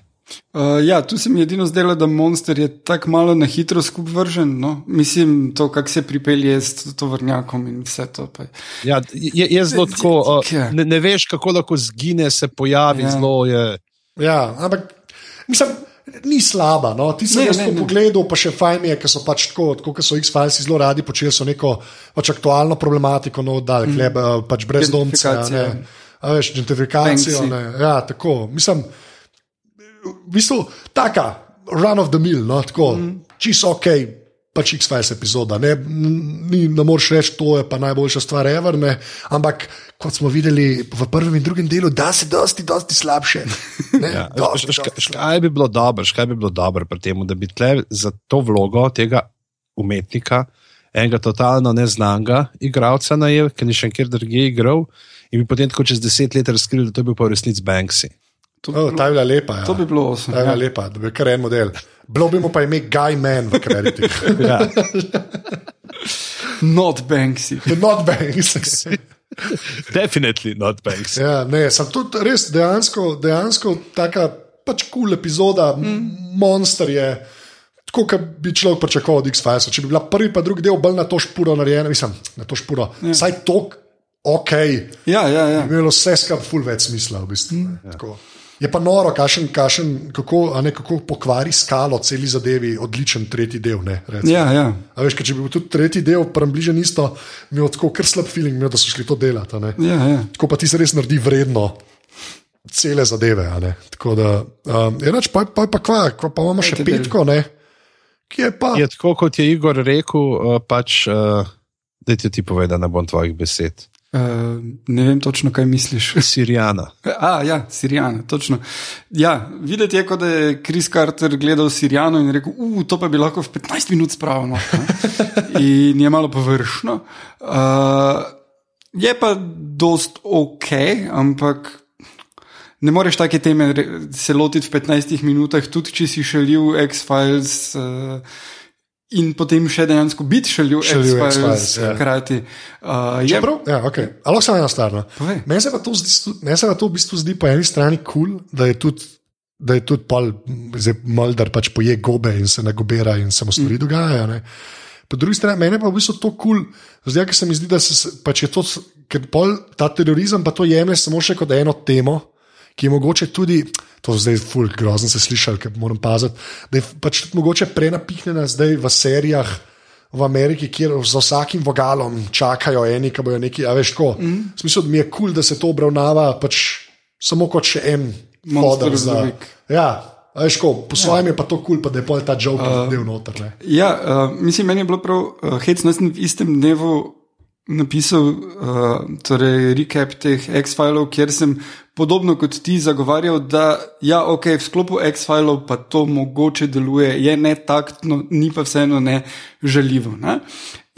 Speaker 3: Uh, ja, tu se mi edino zdelo, da monster je tako malo na hitro skup vržen. No? Mislim, to, kako se pripelje s to vrnjakom in vse to. Pa.
Speaker 1: Ja, je, je zelo tako, uh, ne, ne veš, kako lahko zgine, se pojavi,
Speaker 3: Ja.
Speaker 1: ja. zelo je.
Speaker 2: Ja, ampak mislim, ni slaba. No? Ti si jaz
Speaker 3: ne.
Speaker 2: pogledal, pa še fajn je, ker so pač tako, kot so X-Files zelo radi počeli, so neko pač aktualno problematiko, no, da mm. kleb, pač brezdomce. ne. A veš, gentrifikacijo. Ne. Ja, tako. Mislim, v bistvu taka, run of the mill, no, tako, mm. čisto ok. Pač X-Files epizoda. Ne, ni, ne moreš reči, to je pa najboljša stvar, ever, ne. ampak kot smo videli v prvem in drugem delu, da se dosti, dosti slabše. Ne,
Speaker 1: Ja,
Speaker 2: dosti, dosti
Speaker 1: šk- Kaj bi bilo dobro, škaj bi bilo dobro pri tem, da bi tle za to vlogo tega umetnika, enega totalno neznanega igralca najel, ki ni še nikjer drugje igral, in bi potem tako čez deset let razkrili, da to je bil pa v resnici Banksy.
Speaker 3: To,
Speaker 2: Oh,
Speaker 3: bi
Speaker 2: ta je
Speaker 3: bilo,
Speaker 2: bila lepa. Ja.
Speaker 3: to bi bilo osem.
Speaker 2: Ta je bila
Speaker 3: Ja.
Speaker 2: lepa, da bi bil kar en model. Bilo bi mu pa ime Guy Man v kreditih.
Speaker 1: Ja.
Speaker 3: Not Banksy.
Speaker 2: Not Banks.
Speaker 1: Definitely not Banksy.
Speaker 2: ja, ne, sem tudi res dejansko, dejansko taka pač kul cool epizoda, mm. monster je. Tako, kot bi človek pričakoval od X-Files. Če bi bila prvi pa drugi del bolj na to špuro narejena, mislim, na to špuro, ja. saj to, ok,
Speaker 3: Ja, ja, ja.
Speaker 2: bi imelo vse skupaj ful več smisla. V bistvu, mm. Je pa noro, kašen, kašen, kako, a ne, kako pokvari skalo celi zadevi, odličen tretji del. Ne, recimo.
Speaker 3: Ja, ja.
Speaker 2: A veš, ker če bi bil tudi tretji del, približno isto, mi je tako kar slab feeling, imel, da so šli to delati. a ne.
Speaker 3: ja, ja.
Speaker 2: Tako pa ti se res naredi vredno cele zadeve. a ne. Tako da, um, enač, pa, pa, pa, kva, kva, pa imamo še petko, ne, ki je pa.
Speaker 1: Je tako, kot je Igor rekel, uh, pač, uh, da ti ti povem, da ne bom tvojih besed.
Speaker 3: Uh, ne vem točno, kaj misliš.
Speaker 1: Sirijana.
Speaker 3: A, ja, Sirijana, točno. Ja, videti je, kot da je Kris Carter gledal Sirijano in rekel: Uf, to pa bi lahko v 15 minut spravil. No. in je malo površno. Uh, je pa dost ok, ampak. Ne moreš take teme se lotiti v 15 minutah, tudi če si šelil X-Files uh, in potem še dejansko biti
Speaker 2: Šalil
Speaker 3: X-Files
Speaker 2: ja.
Speaker 3: hkrati. Uh, je
Speaker 2: Čeprav, ja, okay. Lahko samo ena stvar. No. Meni se pa to zdi, meni se pa to v bistvu zdi po eni strani kul, cool, da je tudi. Da je tudi pol, zdaj Moldar pač poje gobe in se nagobera in se mu stvari mm. dogajajo. Ne. Po drugi strani, meni pa v bistvu to kul, cool, zdaj, ker se mi zdi, da se pač je to, ker pol ta terorizem pa to jemlje samo še kot eno temo, ki je mogoče tudi, to zdaj ful, grozno se slišal, ker moram paziti, da je pač tudi mogoče prenapihnjena zdaj v serijah v Ameriki, kjer za vsakim vogalom čakajo eni, ki bojo neki, a veš, tako. Mm. Smisel, da mi je kul, cool, da se to obravnava pač samo kot še en
Speaker 3: the
Speaker 2: za. Ja, a veš, ko, po svojem ja. je pa to kul, cool, pa da je pol ta joke uh, del noter. Ne.
Speaker 3: Ja, uh, mislim, meni je bilo prav uh, hecno, jaz sem v istem dnevu napisal uh, torej recap teh X-filov, kjer sem podobno kot ti zagovarjal, da ja, ok, v sklopu X-filov pa to mogoče deluje, je ne taktno, ni pa vseeno ne žaljivo. Ne?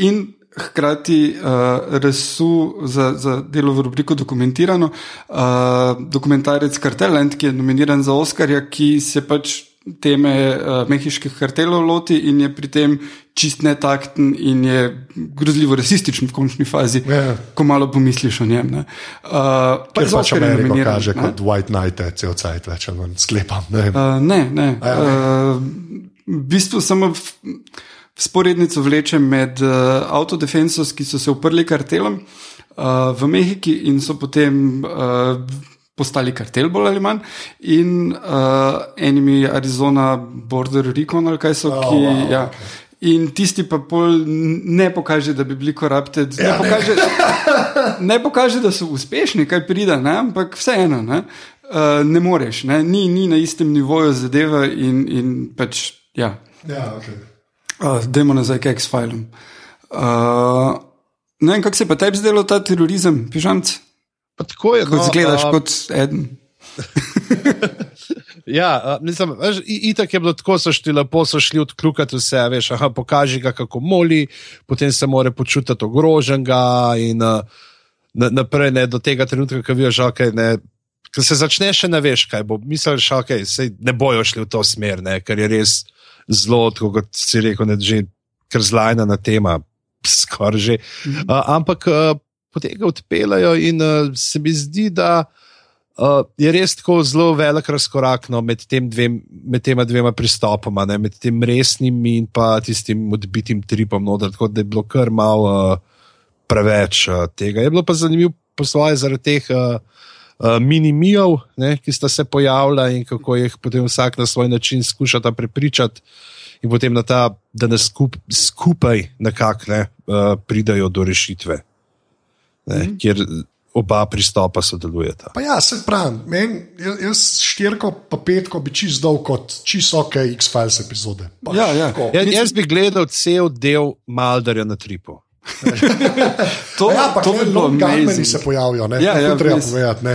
Speaker 3: In hkrati uh, resu za, za delo v rubriku Dokumentirano, uh, dokumentarec Karteland, ki je nominiran za Oscarja, ki se pač teme uh, mehiških kartelov loti in je pri tem čist netakten in je grozljivo rasističen v končni fazi,
Speaker 2: Ja.
Speaker 3: ko malo pomisliš o njem. ne. Uh, pa
Speaker 2: Ker
Speaker 3: je
Speaker 2: pač
Speaker 3: nominiran,
Speaker 2: kaže
Speaker 3: ne.
Speaker 2: kot White Knight, cel cajt več sklepam. Ne.
Speaker 3: Uh, ne, ne.
Speaker 2: ja, ne.
Speaker 3: Uh, v bistvu samo v, sporednico vleče med uh, Autodefensos, ki so se uprli kartelom uh, v Mehiki in so potem uh, postali kartel, bolj ali manj, in uh, enimi Arizona Border Recon ali kaj so,
Speaker 2: Oh,
Speaker 3: ki.
Speaker 2: wow,
Speaker 3: ja, In tisti pa pol ne pokaže, da bi bili corrupted,
Speaker 2: Ja,
Speaker 3: ne, pokaže, ne pokaže, da so uspešni, kaj pride, ne? ampak vseeno. Ne? Uh, ne moreš, ne? Ni, ni na istem nivoju zadeva in, in pač, ja,
Speaker 2: Ja, okay.
Speaker 3: uh, dajmo nazaj k X-filom. Uh, ne vem, kako se pa tebi zdelo ta terorizem, pižamc,
Speaker 1: Pa tako je,
Speaker 3: ko no, izgledaš
Speaker 1: a,
Speaker 3: kot eden.
Speaker 1: Ja, mislim, veš, itak je bilo tako, so šli lepo, so šli odkljukati vse, a veš, aha, pokaži ga, kako moli, potem se mora počutiti ogroženega in uh, na, naprej ne, do tega trenutka, ko vidiš, okay, ne. Ko se začne, še ne veš, kaj bo. Misliš, da okay, saj ne bojo šli v to smer, ne, ker je res zelo, kot si rekel, ne, že kar zlajna tema, skoraj že. Uh, ampak uh, potem ga odpeljajo in uh, se mi zdi, da uh, je res tako zelo velik razkorak no, med, tem dvem, med tema dvema pristopoma, ne, med tem resnim in pa tistim odbitim tripom. No, da, tako da je bilo kar malo uh, preveč uh, tega. Je bilo pa zanimivo poslovati zaradi teh. Uh, Uh, minimijev, ki sta se pojavila in kako jih potem vsak na svoj način skušata prepričati, in potem na ta, da nas skup, skupaj nekako ne, uh, pridajo do rešitve, ne, mm. kjer oba pristopa sodelujeta.
Speaker 2: Pa ja, se pravi, men, jaz, štirko pa petko bi čist dal kot čist ok X-Files epizode. Pa,
Speaker 3: Ja, ja.
Speaker 2: tako.
Speaker 1: Ja, jaz bi gledal cel del Maldarja na tripu.
Speaker 3: To,
Speaker 2: Ja, pa
Speaker 3: to bi bilo amazing.
Speaker 2: se pojavijo, ne?
Speaker 3: Ja,
Speaker 2: To
Speaker 3: ja,
Speaker 2: treba povedati.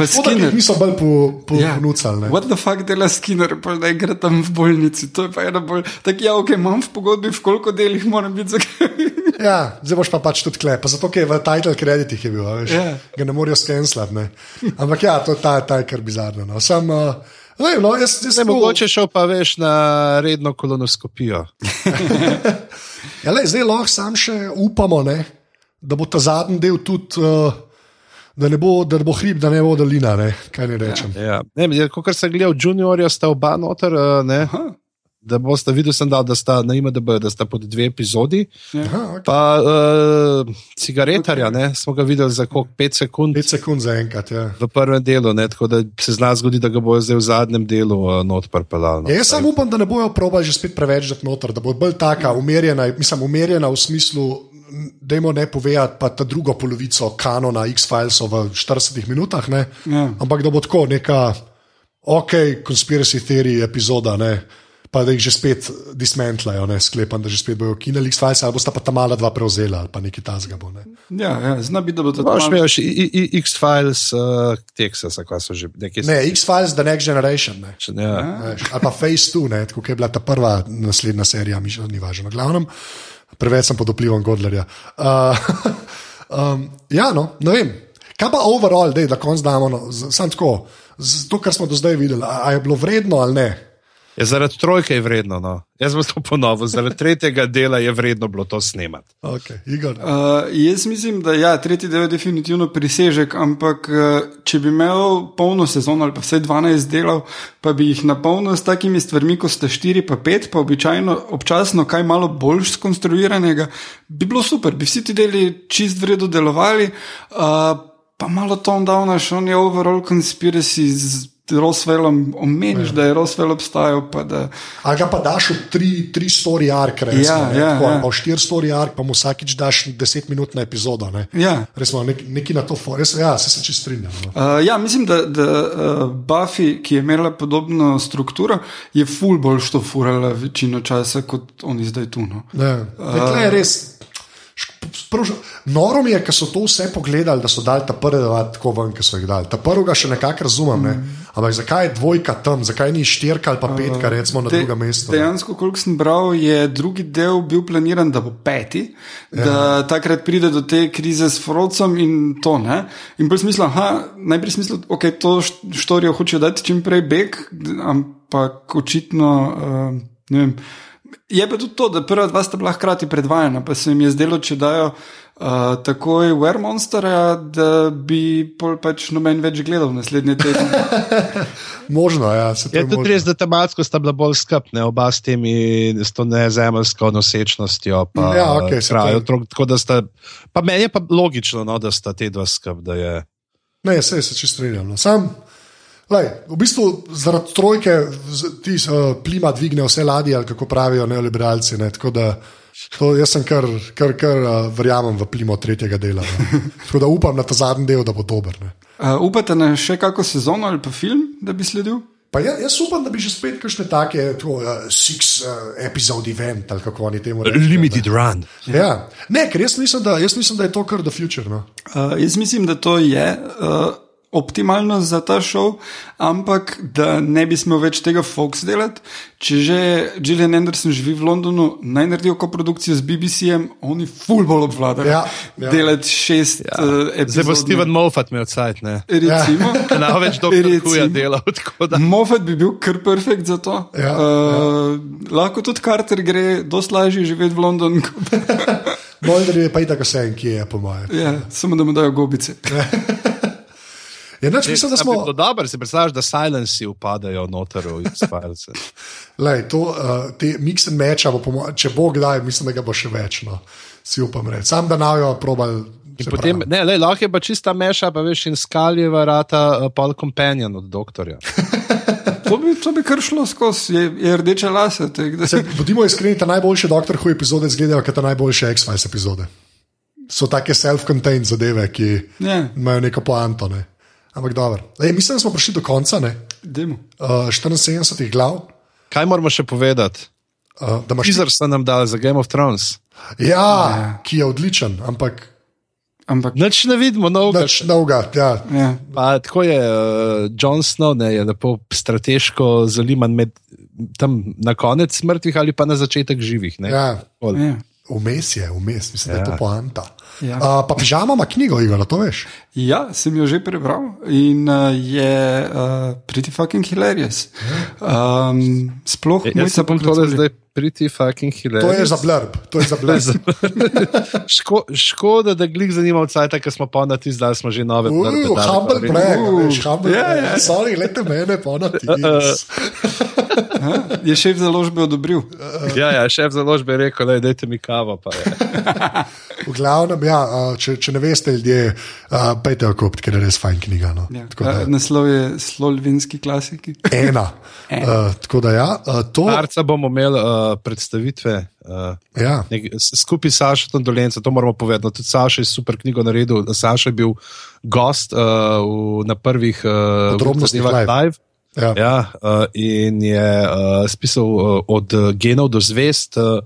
Speaker 3: Pa Skinner.
Speaker 2: niso bolj po- po-
Speaker 3: Ja.
Speaker 2: ponucali. ne.
Speaker 3: What the fuck dela Skinner, pa da gre tam v bolnici. To je pa ena bolj. Tako ja, ok, imam v pogodbi, v koliko delih moram biti zakaj.
Speaker 2: Ja, zdaj boš pa pač tudi klep, zato ker je v title kreditih je bil, a veš,
Speaker 3: Ja.
Speaker 2: ga ne morejo skenslati. Ne? Ampak ja, to ta, ta je kar bizarno. No. Sam, uh, ne, no, jaz, jaz
Speaker 1: Ne,
Speaker 2: tako-
Speaker 1: mogoče šel pa veš na redno kolonoskopijo.
Speaker 2: Ja, lej, zdaj lahko sam še upamo, ne, da bo ta zadnji del tudi, uh, da, ne bo, da ne bo hrib, da ne bo dolina. Ne, kaj ne rečem.
Speaker 1: Ja. Ne, kot sem gledal, juniorja sta oba noter, uh, ne,
Speaker 3: Aha.
Speaker 1: Da boste videli, sem dal, da sta na IMDB, da sta pod dve epizodi.
Speaker 2: Aha, okay.
Speaker 1: Pa uh, cigaretarja, ne, smo ga videli za koliko 5 sekund.
Speaker 2: 5 sekund za enkrat. Ja.
Speaker 1: V prvem delu, ne, tako da se zna zgoditi, da ga bojo zdaj v zadnjem delu uh, not pripeljali. No.
Speaker 2: Ja, jaz samo upam, da ne bojo probali že spet preveč dati noter, da bo bolj taka umirjena, mislim, umirjena v smislu, da jim ne povedati pa ta drugo polovico kanona X-Filesov v 40 minutah, ne,
Speaker 3: Ja.
Speaker 2: ampak da bo tako neka, ok, conspiracy theory epizoda, ne. Pa da jih že spet dismantlajo, ne sklepam, da že spet bojo kinili X-Files, ali bosta pa ta mala dva prevzela, ali pa nekaj tasga bo. Ne.
Speaker 3: Ja, ja, zna biti, da bo to
Speaker 1: Imaš imel še I- I- X-Files, uh, Texas, kaj so že nekje.
Speaker 2: ne, X-Files, The Next Generation. Ne.
Speaker 1: Ja.
Speaker 2: Veš, ali pa Face 2, ne, tako kot je bila ta prva naslednja serija, mi že ni važno. Glavnem, preveč sem pod vplivom Godlerja. Uh, um, ja, no, ne vem. Kaj pa overall, dej, da konc damo, no, samo tako, z to, kar smo do zdaj videli, a, a je bilo vredno ali ne?
Speaker 1: Ja, zaradi trojke je vredno. No. Jaz bom to ponovil, zaradi tretjega dela je vredno bilo to snemati.
Speaker 2: Okay, Igor,
Speaker 3: Uh, jaz mislim, da ja, tretji del je definitivno prisežek, ampak uh, če bi imel polno sezono ali pa vse 12 delov, pa bi jih napolnil s takimi stvarmi, kot sta 4 pa 5, pa običajno občasno kaj malo bolj skonstruiranega, bi bilo super, bi vsi ti deli čist vredno delovali, uh, pa malo tone down, še on je overall conspiracy z Roswellom, omeniš, da je Roswell obstajal, da.
Speaker 2: ali ga pa daš v tri, tri story arc, recimo,
Speaker 3: Ja,
Speaker 2: ne,
Speaker 3: ja,
Speaker 2: tako,
Speaker 3: ja.
Speaker 2: pa v štiri story arc, pa mu vsakič daš desetminutno epizodo. Ne.
Speaker 3: Ja.
Speaker 2: Resmo, nek, neki na to, res, ja, se, se čist strinjam. No.
Speaker 3: Uh, ja, mislim, da, da uh, Buffy, ki je imela podobno strukturo, je ful bolj štofurala večino časa kot oni zdaj tu. No.
Speaker 2: Ne, uh, je res. Prav, noro mi je, ker so to vse pogledali, da so dali ta prvi dva tako ven, ki so jih dali. Ta prvega še nekako razumem, ne? ampak zakaj je dvojka tam, zakaj ni štirka ali pa petka, recimo na
Speaker 3: De-
Speaker 2: drugem mestu.
Speaker 3: Dejansko, koliko sem bral, je drugi del bil planiran, da bo peti, ja. da takrat pride do te krize s Frocom in to. Ne? In bolj smisel, aha, najprej smisel, ok, to št- štorijo hočejo dati čim prej beg, ampak očitno, uh, ne vem. Je pa tudi to, da prva dva sta bila hkrati predvajana, pa se jim je zdelo, če dajo uh, takoj Were Monsterja, da bi pol pač noben več gledal naslednje tedne.
Speaker 2: Možno, ja, se to
Speaker 1: Je
Speaker 2: je
Speaker 1: tudi
Speaker 2: možno.
Speaker 1: res, da tematsko sta bila bolj skrbna, oba s temi, s to nezemeljsko nosečnostjo. Pa,
Speaker 2: Ja, to je-
Speaker 1: otrok, tako da sta, pa meni je pa logično, no, da sta te dva skrb. da je-
Speaker 2: Ne, se, se čist strinjam. No. Sam, lej, v bistvu zaradi trojke z- ti uh, plima dvigne vse ladje, ali kako pravijo neoliberalci. Ne, tako da to, jaz sem kar, kar, kar uh, verjamem v plimo tretjega dela. No. Tako da upam na ta zadnji del, da bo dober. Ne.
Speaker 3: Uh, upate na še kako sezono ali pa film, da bi sledil?
Speaker 2: Pa ja, jaz upam, da bi že spet kakšne take, tako, uh, six uh, episode event ali kako oni temu rečejo.
Speaker 1: Limited run.
Speaker 2: Ja. Ne, ker jaz mislim, da, jaz mislim, da je to kar the future. No.
Speaker 3: Uh, jaz mislim, da to je uh, optimalno za ta šov, ampak da ne bi smel več tega Fox delati. Če že Gillian Anderson živi v Londonu, naj naredijo koprodukcijo z BBC-jem, oni ful bolj obvladajo.
Speaker 2: Ja, ja.
Speaker 3: Delati šest ja. uh, epizod.
Speaker 1: Zdaj bo Steven Moffat imel cajt, ne.
Speaker 3: Recimo.
Speaker 1: Največ doktor
Speaker 3: Recimo.
Speaker 1: Kuja delal. tako da-
Speaker 3: Moffat bi bil kar perfekt za to.
Speaker 2: Ja,
Speaker 3: uh, lahko tudi Carter gre, dosti lažje živeti v Londonu.
Speaker 2: Mulder je pa itak vse en, ki je, po mojem.
Speaker 3: ja, samo da mu dajo gobice.
Speaker 2: Ja, nač, mislim, da smo.
Speaker 1: bilo dobro, si predstavljaš, da silenci upadajo noter v X-Files.
Speaker 2: Lej, to, uh, te mix and matcha, bo, če bo kdaj, mislim, da ga bo še več. No. Si upam reči. Sam da navijo probal.
Speaker 1: Potem, ne, lej, lahko je pa čista meša, pa veš, in skaljeva rata uh, pol companion od doktorja.
Speaker 3: To bi, to bi kar šlo skozi, je, je rdeče lase.
Speaker 2: Se, bodimo iskreni, ta najboljše Doctor Who epizode izgledajo kot ta najboljše X-Files epizode. So take self-contained zadeve, ki
Speaker 3: Ja.
Speaker 2: imajo neko poanto. Ne. Ampak dobro. Ej, mislim, da smo prišli do konca. Uh, 74 glav.
Speaker 1: Kaj moramo še povedati?
Speaker 2: Uh, da imaš
Speaker 1: Teaser so nam dali za Game of Thrones.
Speaker 2: Ja, ki je odličen, ampak
Speaker 3: Ampak,
Speaker 1: Noč ne vidimo novega.
Speaker 2: nič novega. Ja.
Speaker 3: ja.
Speaker 1: Pa, tako je, uh, Jon Snow ne, je lepo strateško zaliman med tam na konec mrtvih ali pa na začetek živih. ne.
Speaker 2: Ja.
Speaker 3: Ja.
Speaker 2: Vmes je, vmes, mislim, ja. da je
Speaker 1: Ja.
Speaker 2: to poanta.
Speaker 3: Ja.
Speaker 2: Uh, pa pižama ima knjigo, Igor, a to veš.
Speaker 3: Ja, sem jo že prebral in uh, je uh, pretty fucking hilarious. Um, sploh
Speaker 1: Jaz
Speaker 3: mojca
Speaker 1: se bom tole
Speaker 3: poklicali.
Speaker 1: zdaj pretty fucking hilarious.
Speaker 2: To je za blurb. To je za blurb.
Speaker 1: Ško, škoda, da glih zanima od sajta, ker smo pa na ti zdaj smo že nove blurbe
Speaker 2: Uh,
Speaker 1: dali,
Speaker 2: humble brag, veš, humble
Speaker 3: ja,
Speaker 2: brag.
Speaker 3: ja.
Speaker 2: Sorry, lete mene, pa na ti.
Speaker 3: Ja, je šef založbe odobril.
Speaker 1: Ja, ja, šef založbe je rekel, da dajte mi kavo. Pa je.
Speaker 2: V glavnem, ja, če, če ne veste, ljudje, uh, pejte jo kupiti, ker je res fajn knjiga. No.
Speaker 3: Ja.
Speaker 2: Tako da-
Speaker 3: Uh, naslov je Slovenski klasiki.
Speaker 2: Ena. Uh, tako da ja, uh, to.
Speaker 1: Marca bomo imeli uh, predstavitve. Uh,
Speaker 2: Ja.
Speaker 1: nek, skupaj s Sašom Dolencem, to moramo povedati. No, tudi Saša je super knjigo naredil. Saša je bil gost uh, v, na prvih uh,
Speaker 2: Podrobnostih live.
Speaker 1: live.
Speaker 2: Ja.
Speaker 1: Ja, uh, in je uh, spisal uh, od genov do zvest, uh,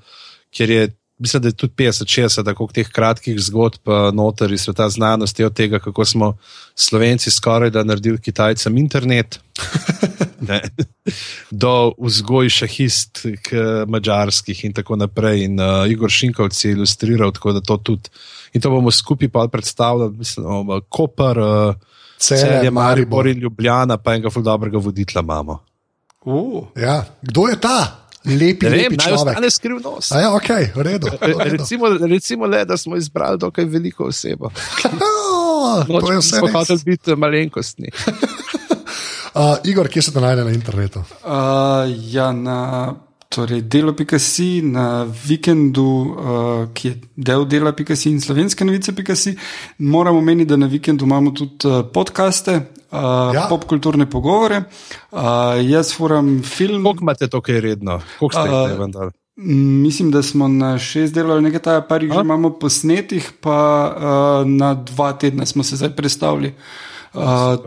Speaker 1: kjer je, mislim, da je tudi 50-60 tako teh kratkih zgodb noter iz sveta znanosti, od tega, kako smo Slovenci skoraj da naredili Kitajcem internet. Ne. Do vzgoj šahist, mačarskih in tako naprej. In uh, Igor Šinkovci je ilustriral, tako da to tudi. In to bomo skupaj pa predstavljali, mislim, um, Koper, uh,
Speaker 2: Celje,
Speaker 1: Celje,
Speaker 2: Maribor.
Speaker 1: In Ljubljana, pa enega dobrega voditla imamo.
Speaker 3: Uh,
Speaker 2: Ja. Kdo je ta lepi,
Speaker 1: Ne vem,
Speaker 2: lepi
Speaker 1: naj ostane skrivnost.
Speaker 2: A Ja, ok, v redu. v redu.
Speaker 1: Recimo, recimo le, da smo izbrali dokaj veliko osebo.
Speaker 2: Oh, to je vse.
Speaker 1: Smo hoteli biti malenkostni.
Speaker 2: Uh, Igor, kje se te najde na internetu?
Speaker 3: uh, ja, na torej, delo.si, na vikendu, uh, ki je del dela.si in slovenske novice.si. Moramo meniti, da na vikendu imamo tudi uh, podcaste, uh,
Speaker 2: Ja.
Speaker 3: popkulturne pogovore. Uh, jaz furam film.
Speaker 1: Koliko imate to, kaj redno? Koliko ste
Speaker 3: A,
Speaker 1: jih vendar?
Speaker 3: Mislim, da smo na šest delov ali nekaj takega, par jih že imamo posnetih, pa uh, na dva tedna smo se zdaj predstavili, uh,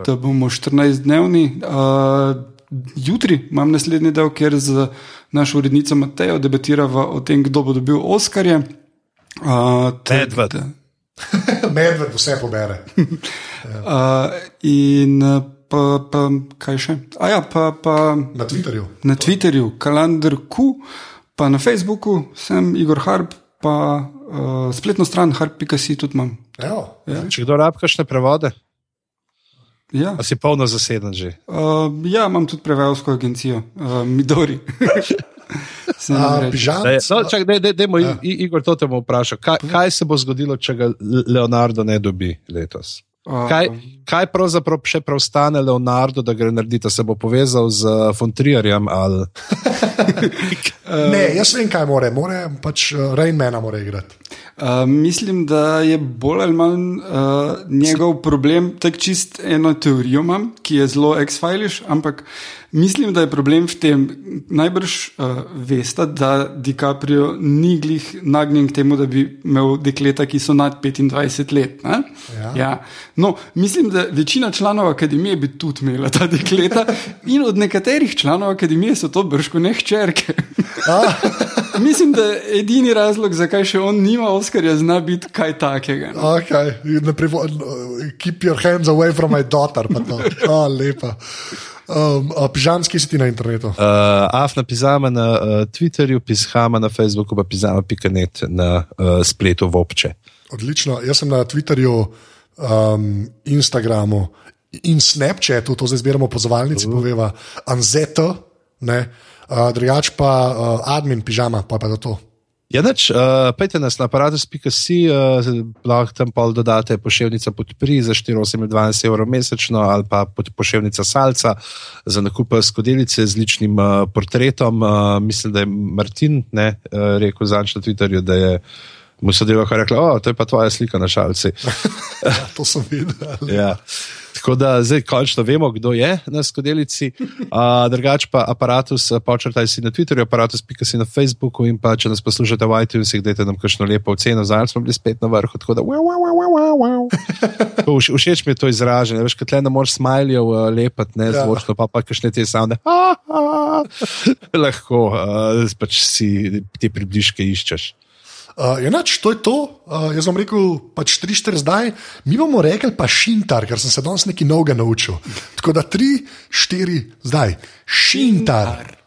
Speaker 3: da bomo 14-dnevni. Uh, jutri imam naslednji del, kjer z našo urednico Matejo debatiramo o tem, kdo bo dobil Oskarje. Uh,
Speaker 1: Medved.
Speaker 2: Medved vse pobere.
Speaker 3: Uh, in pa, pa kaj še? A ja, pa. pa
Speaker 2: Na Twitterju.
Speaker 3: na Twitterju, kalendar Q, pa na Facebooku sem Igor Harp, pa uh, spletno stran harp.si tudi imam.
Speaker 2: Evo.
Speaker 1: Če kdo rab kakšne prevode,
Speaker 3: Ja.
Speaker 1: a si polno zaseden že.
Speaker 3: Uh, ja, imam tudi prevajalsko agencijo, uh, Midori.
Speaker 1: Da je- No, ja. Igor, to te bom vprašal. Kaj, kaj se bo zgodilo, če ga Leonardo ne dobi letos?
Speaker 3: Uh,
Speaker 1: Kaj, kaj pravzaprav še preostane Leonardo, da gre narediti? Se bo povezal z Fontrierjem ali
Speaker 2: Ne, jaz vem, kaj more. more pač uh, Rainmana mora igrati.
Speaker 3: Uh, mislim, da je bolj ali manj uh, njegov problem, tako čist eno teorijo imam, ki je zelo X-Filiš, ampak mislim, da je problem v tem, najbrž uh, veste, da DiCaprio ni glih nagnjen k temu, da bi imel dekleta, ki so nad 25 let. ne?
Speaker 2: Ja.
Speaker 3: Ja. No, mislim, da večina članov akademije bi tudi imela ta dekleta, in od nekaterih članov akademije so to brško ne hčerke. Mislim, da edini razlog, zakaj še on nima Oskarja, zna biti kaj takega.
Speaker 2: Okay. Ne no, Keep your hands away from my daughter. pa to. Oh, lepa. Um, pižamski si ti na internetu.
Speaker 1: uh, Afna Pizama na uh, Twitterju, Pizhama na Facebooku, pa Pizama.net na uh, spletu v obče.
Speaker 2: Odlično. Jaz sem na Twitterju, um, Instagramu in Snapchatu, to zdaj zbiramo pozvalnici, uh. poveva Anzeto, uh, drugač pa uh, admin pižama, pa pa da to.
Speaker 1: Ja, neč, uh, pejte nas na aparatus.si, uh, lahko tam pol dodate pošiljnica podpri za 4,28 evrov mesečno ali pa pod- pošiljnica salca za nakup skodelice z ličnim uh, portretom. Uh, mislim, da je Martin ne, uh, rekel zanč na Twitterju, da je mu sodelovka rekla, o, to je pa tvoja slika na šalci.
Speaker 2: Ja, to sem videl.
Speaker 1: Ja. Tako da zdaj končno vemo, kdo je na skodelici. Uh, drugač pa aparatus, eh, počrtaj si na Twitterju, aparatus, pika si na Facebooku in pa če nas poslušate v iTunesih, dajte nam kakšno lepo oceno, zdaj smo bili spet na vrhu. Tako da, wow, wow, wow, wow, wow. Vš, všeč mi je to izražanje, veš, kot le ne moreš smajljev uh, lepati, ne
Speaker 2: Ja.
Speaker 1: zvočno, pa pa kakšne te savne. Lahko uh, pač si te približke iščeš.
Speaker 2: Uh, enač, to je to. Uh, jaz bom rekel, pač 3-4 zdaj, mi bomo rekli pa šintar, ker sem se danes nekaj novega naučil. Tako da 3-4 zdaj, šintar.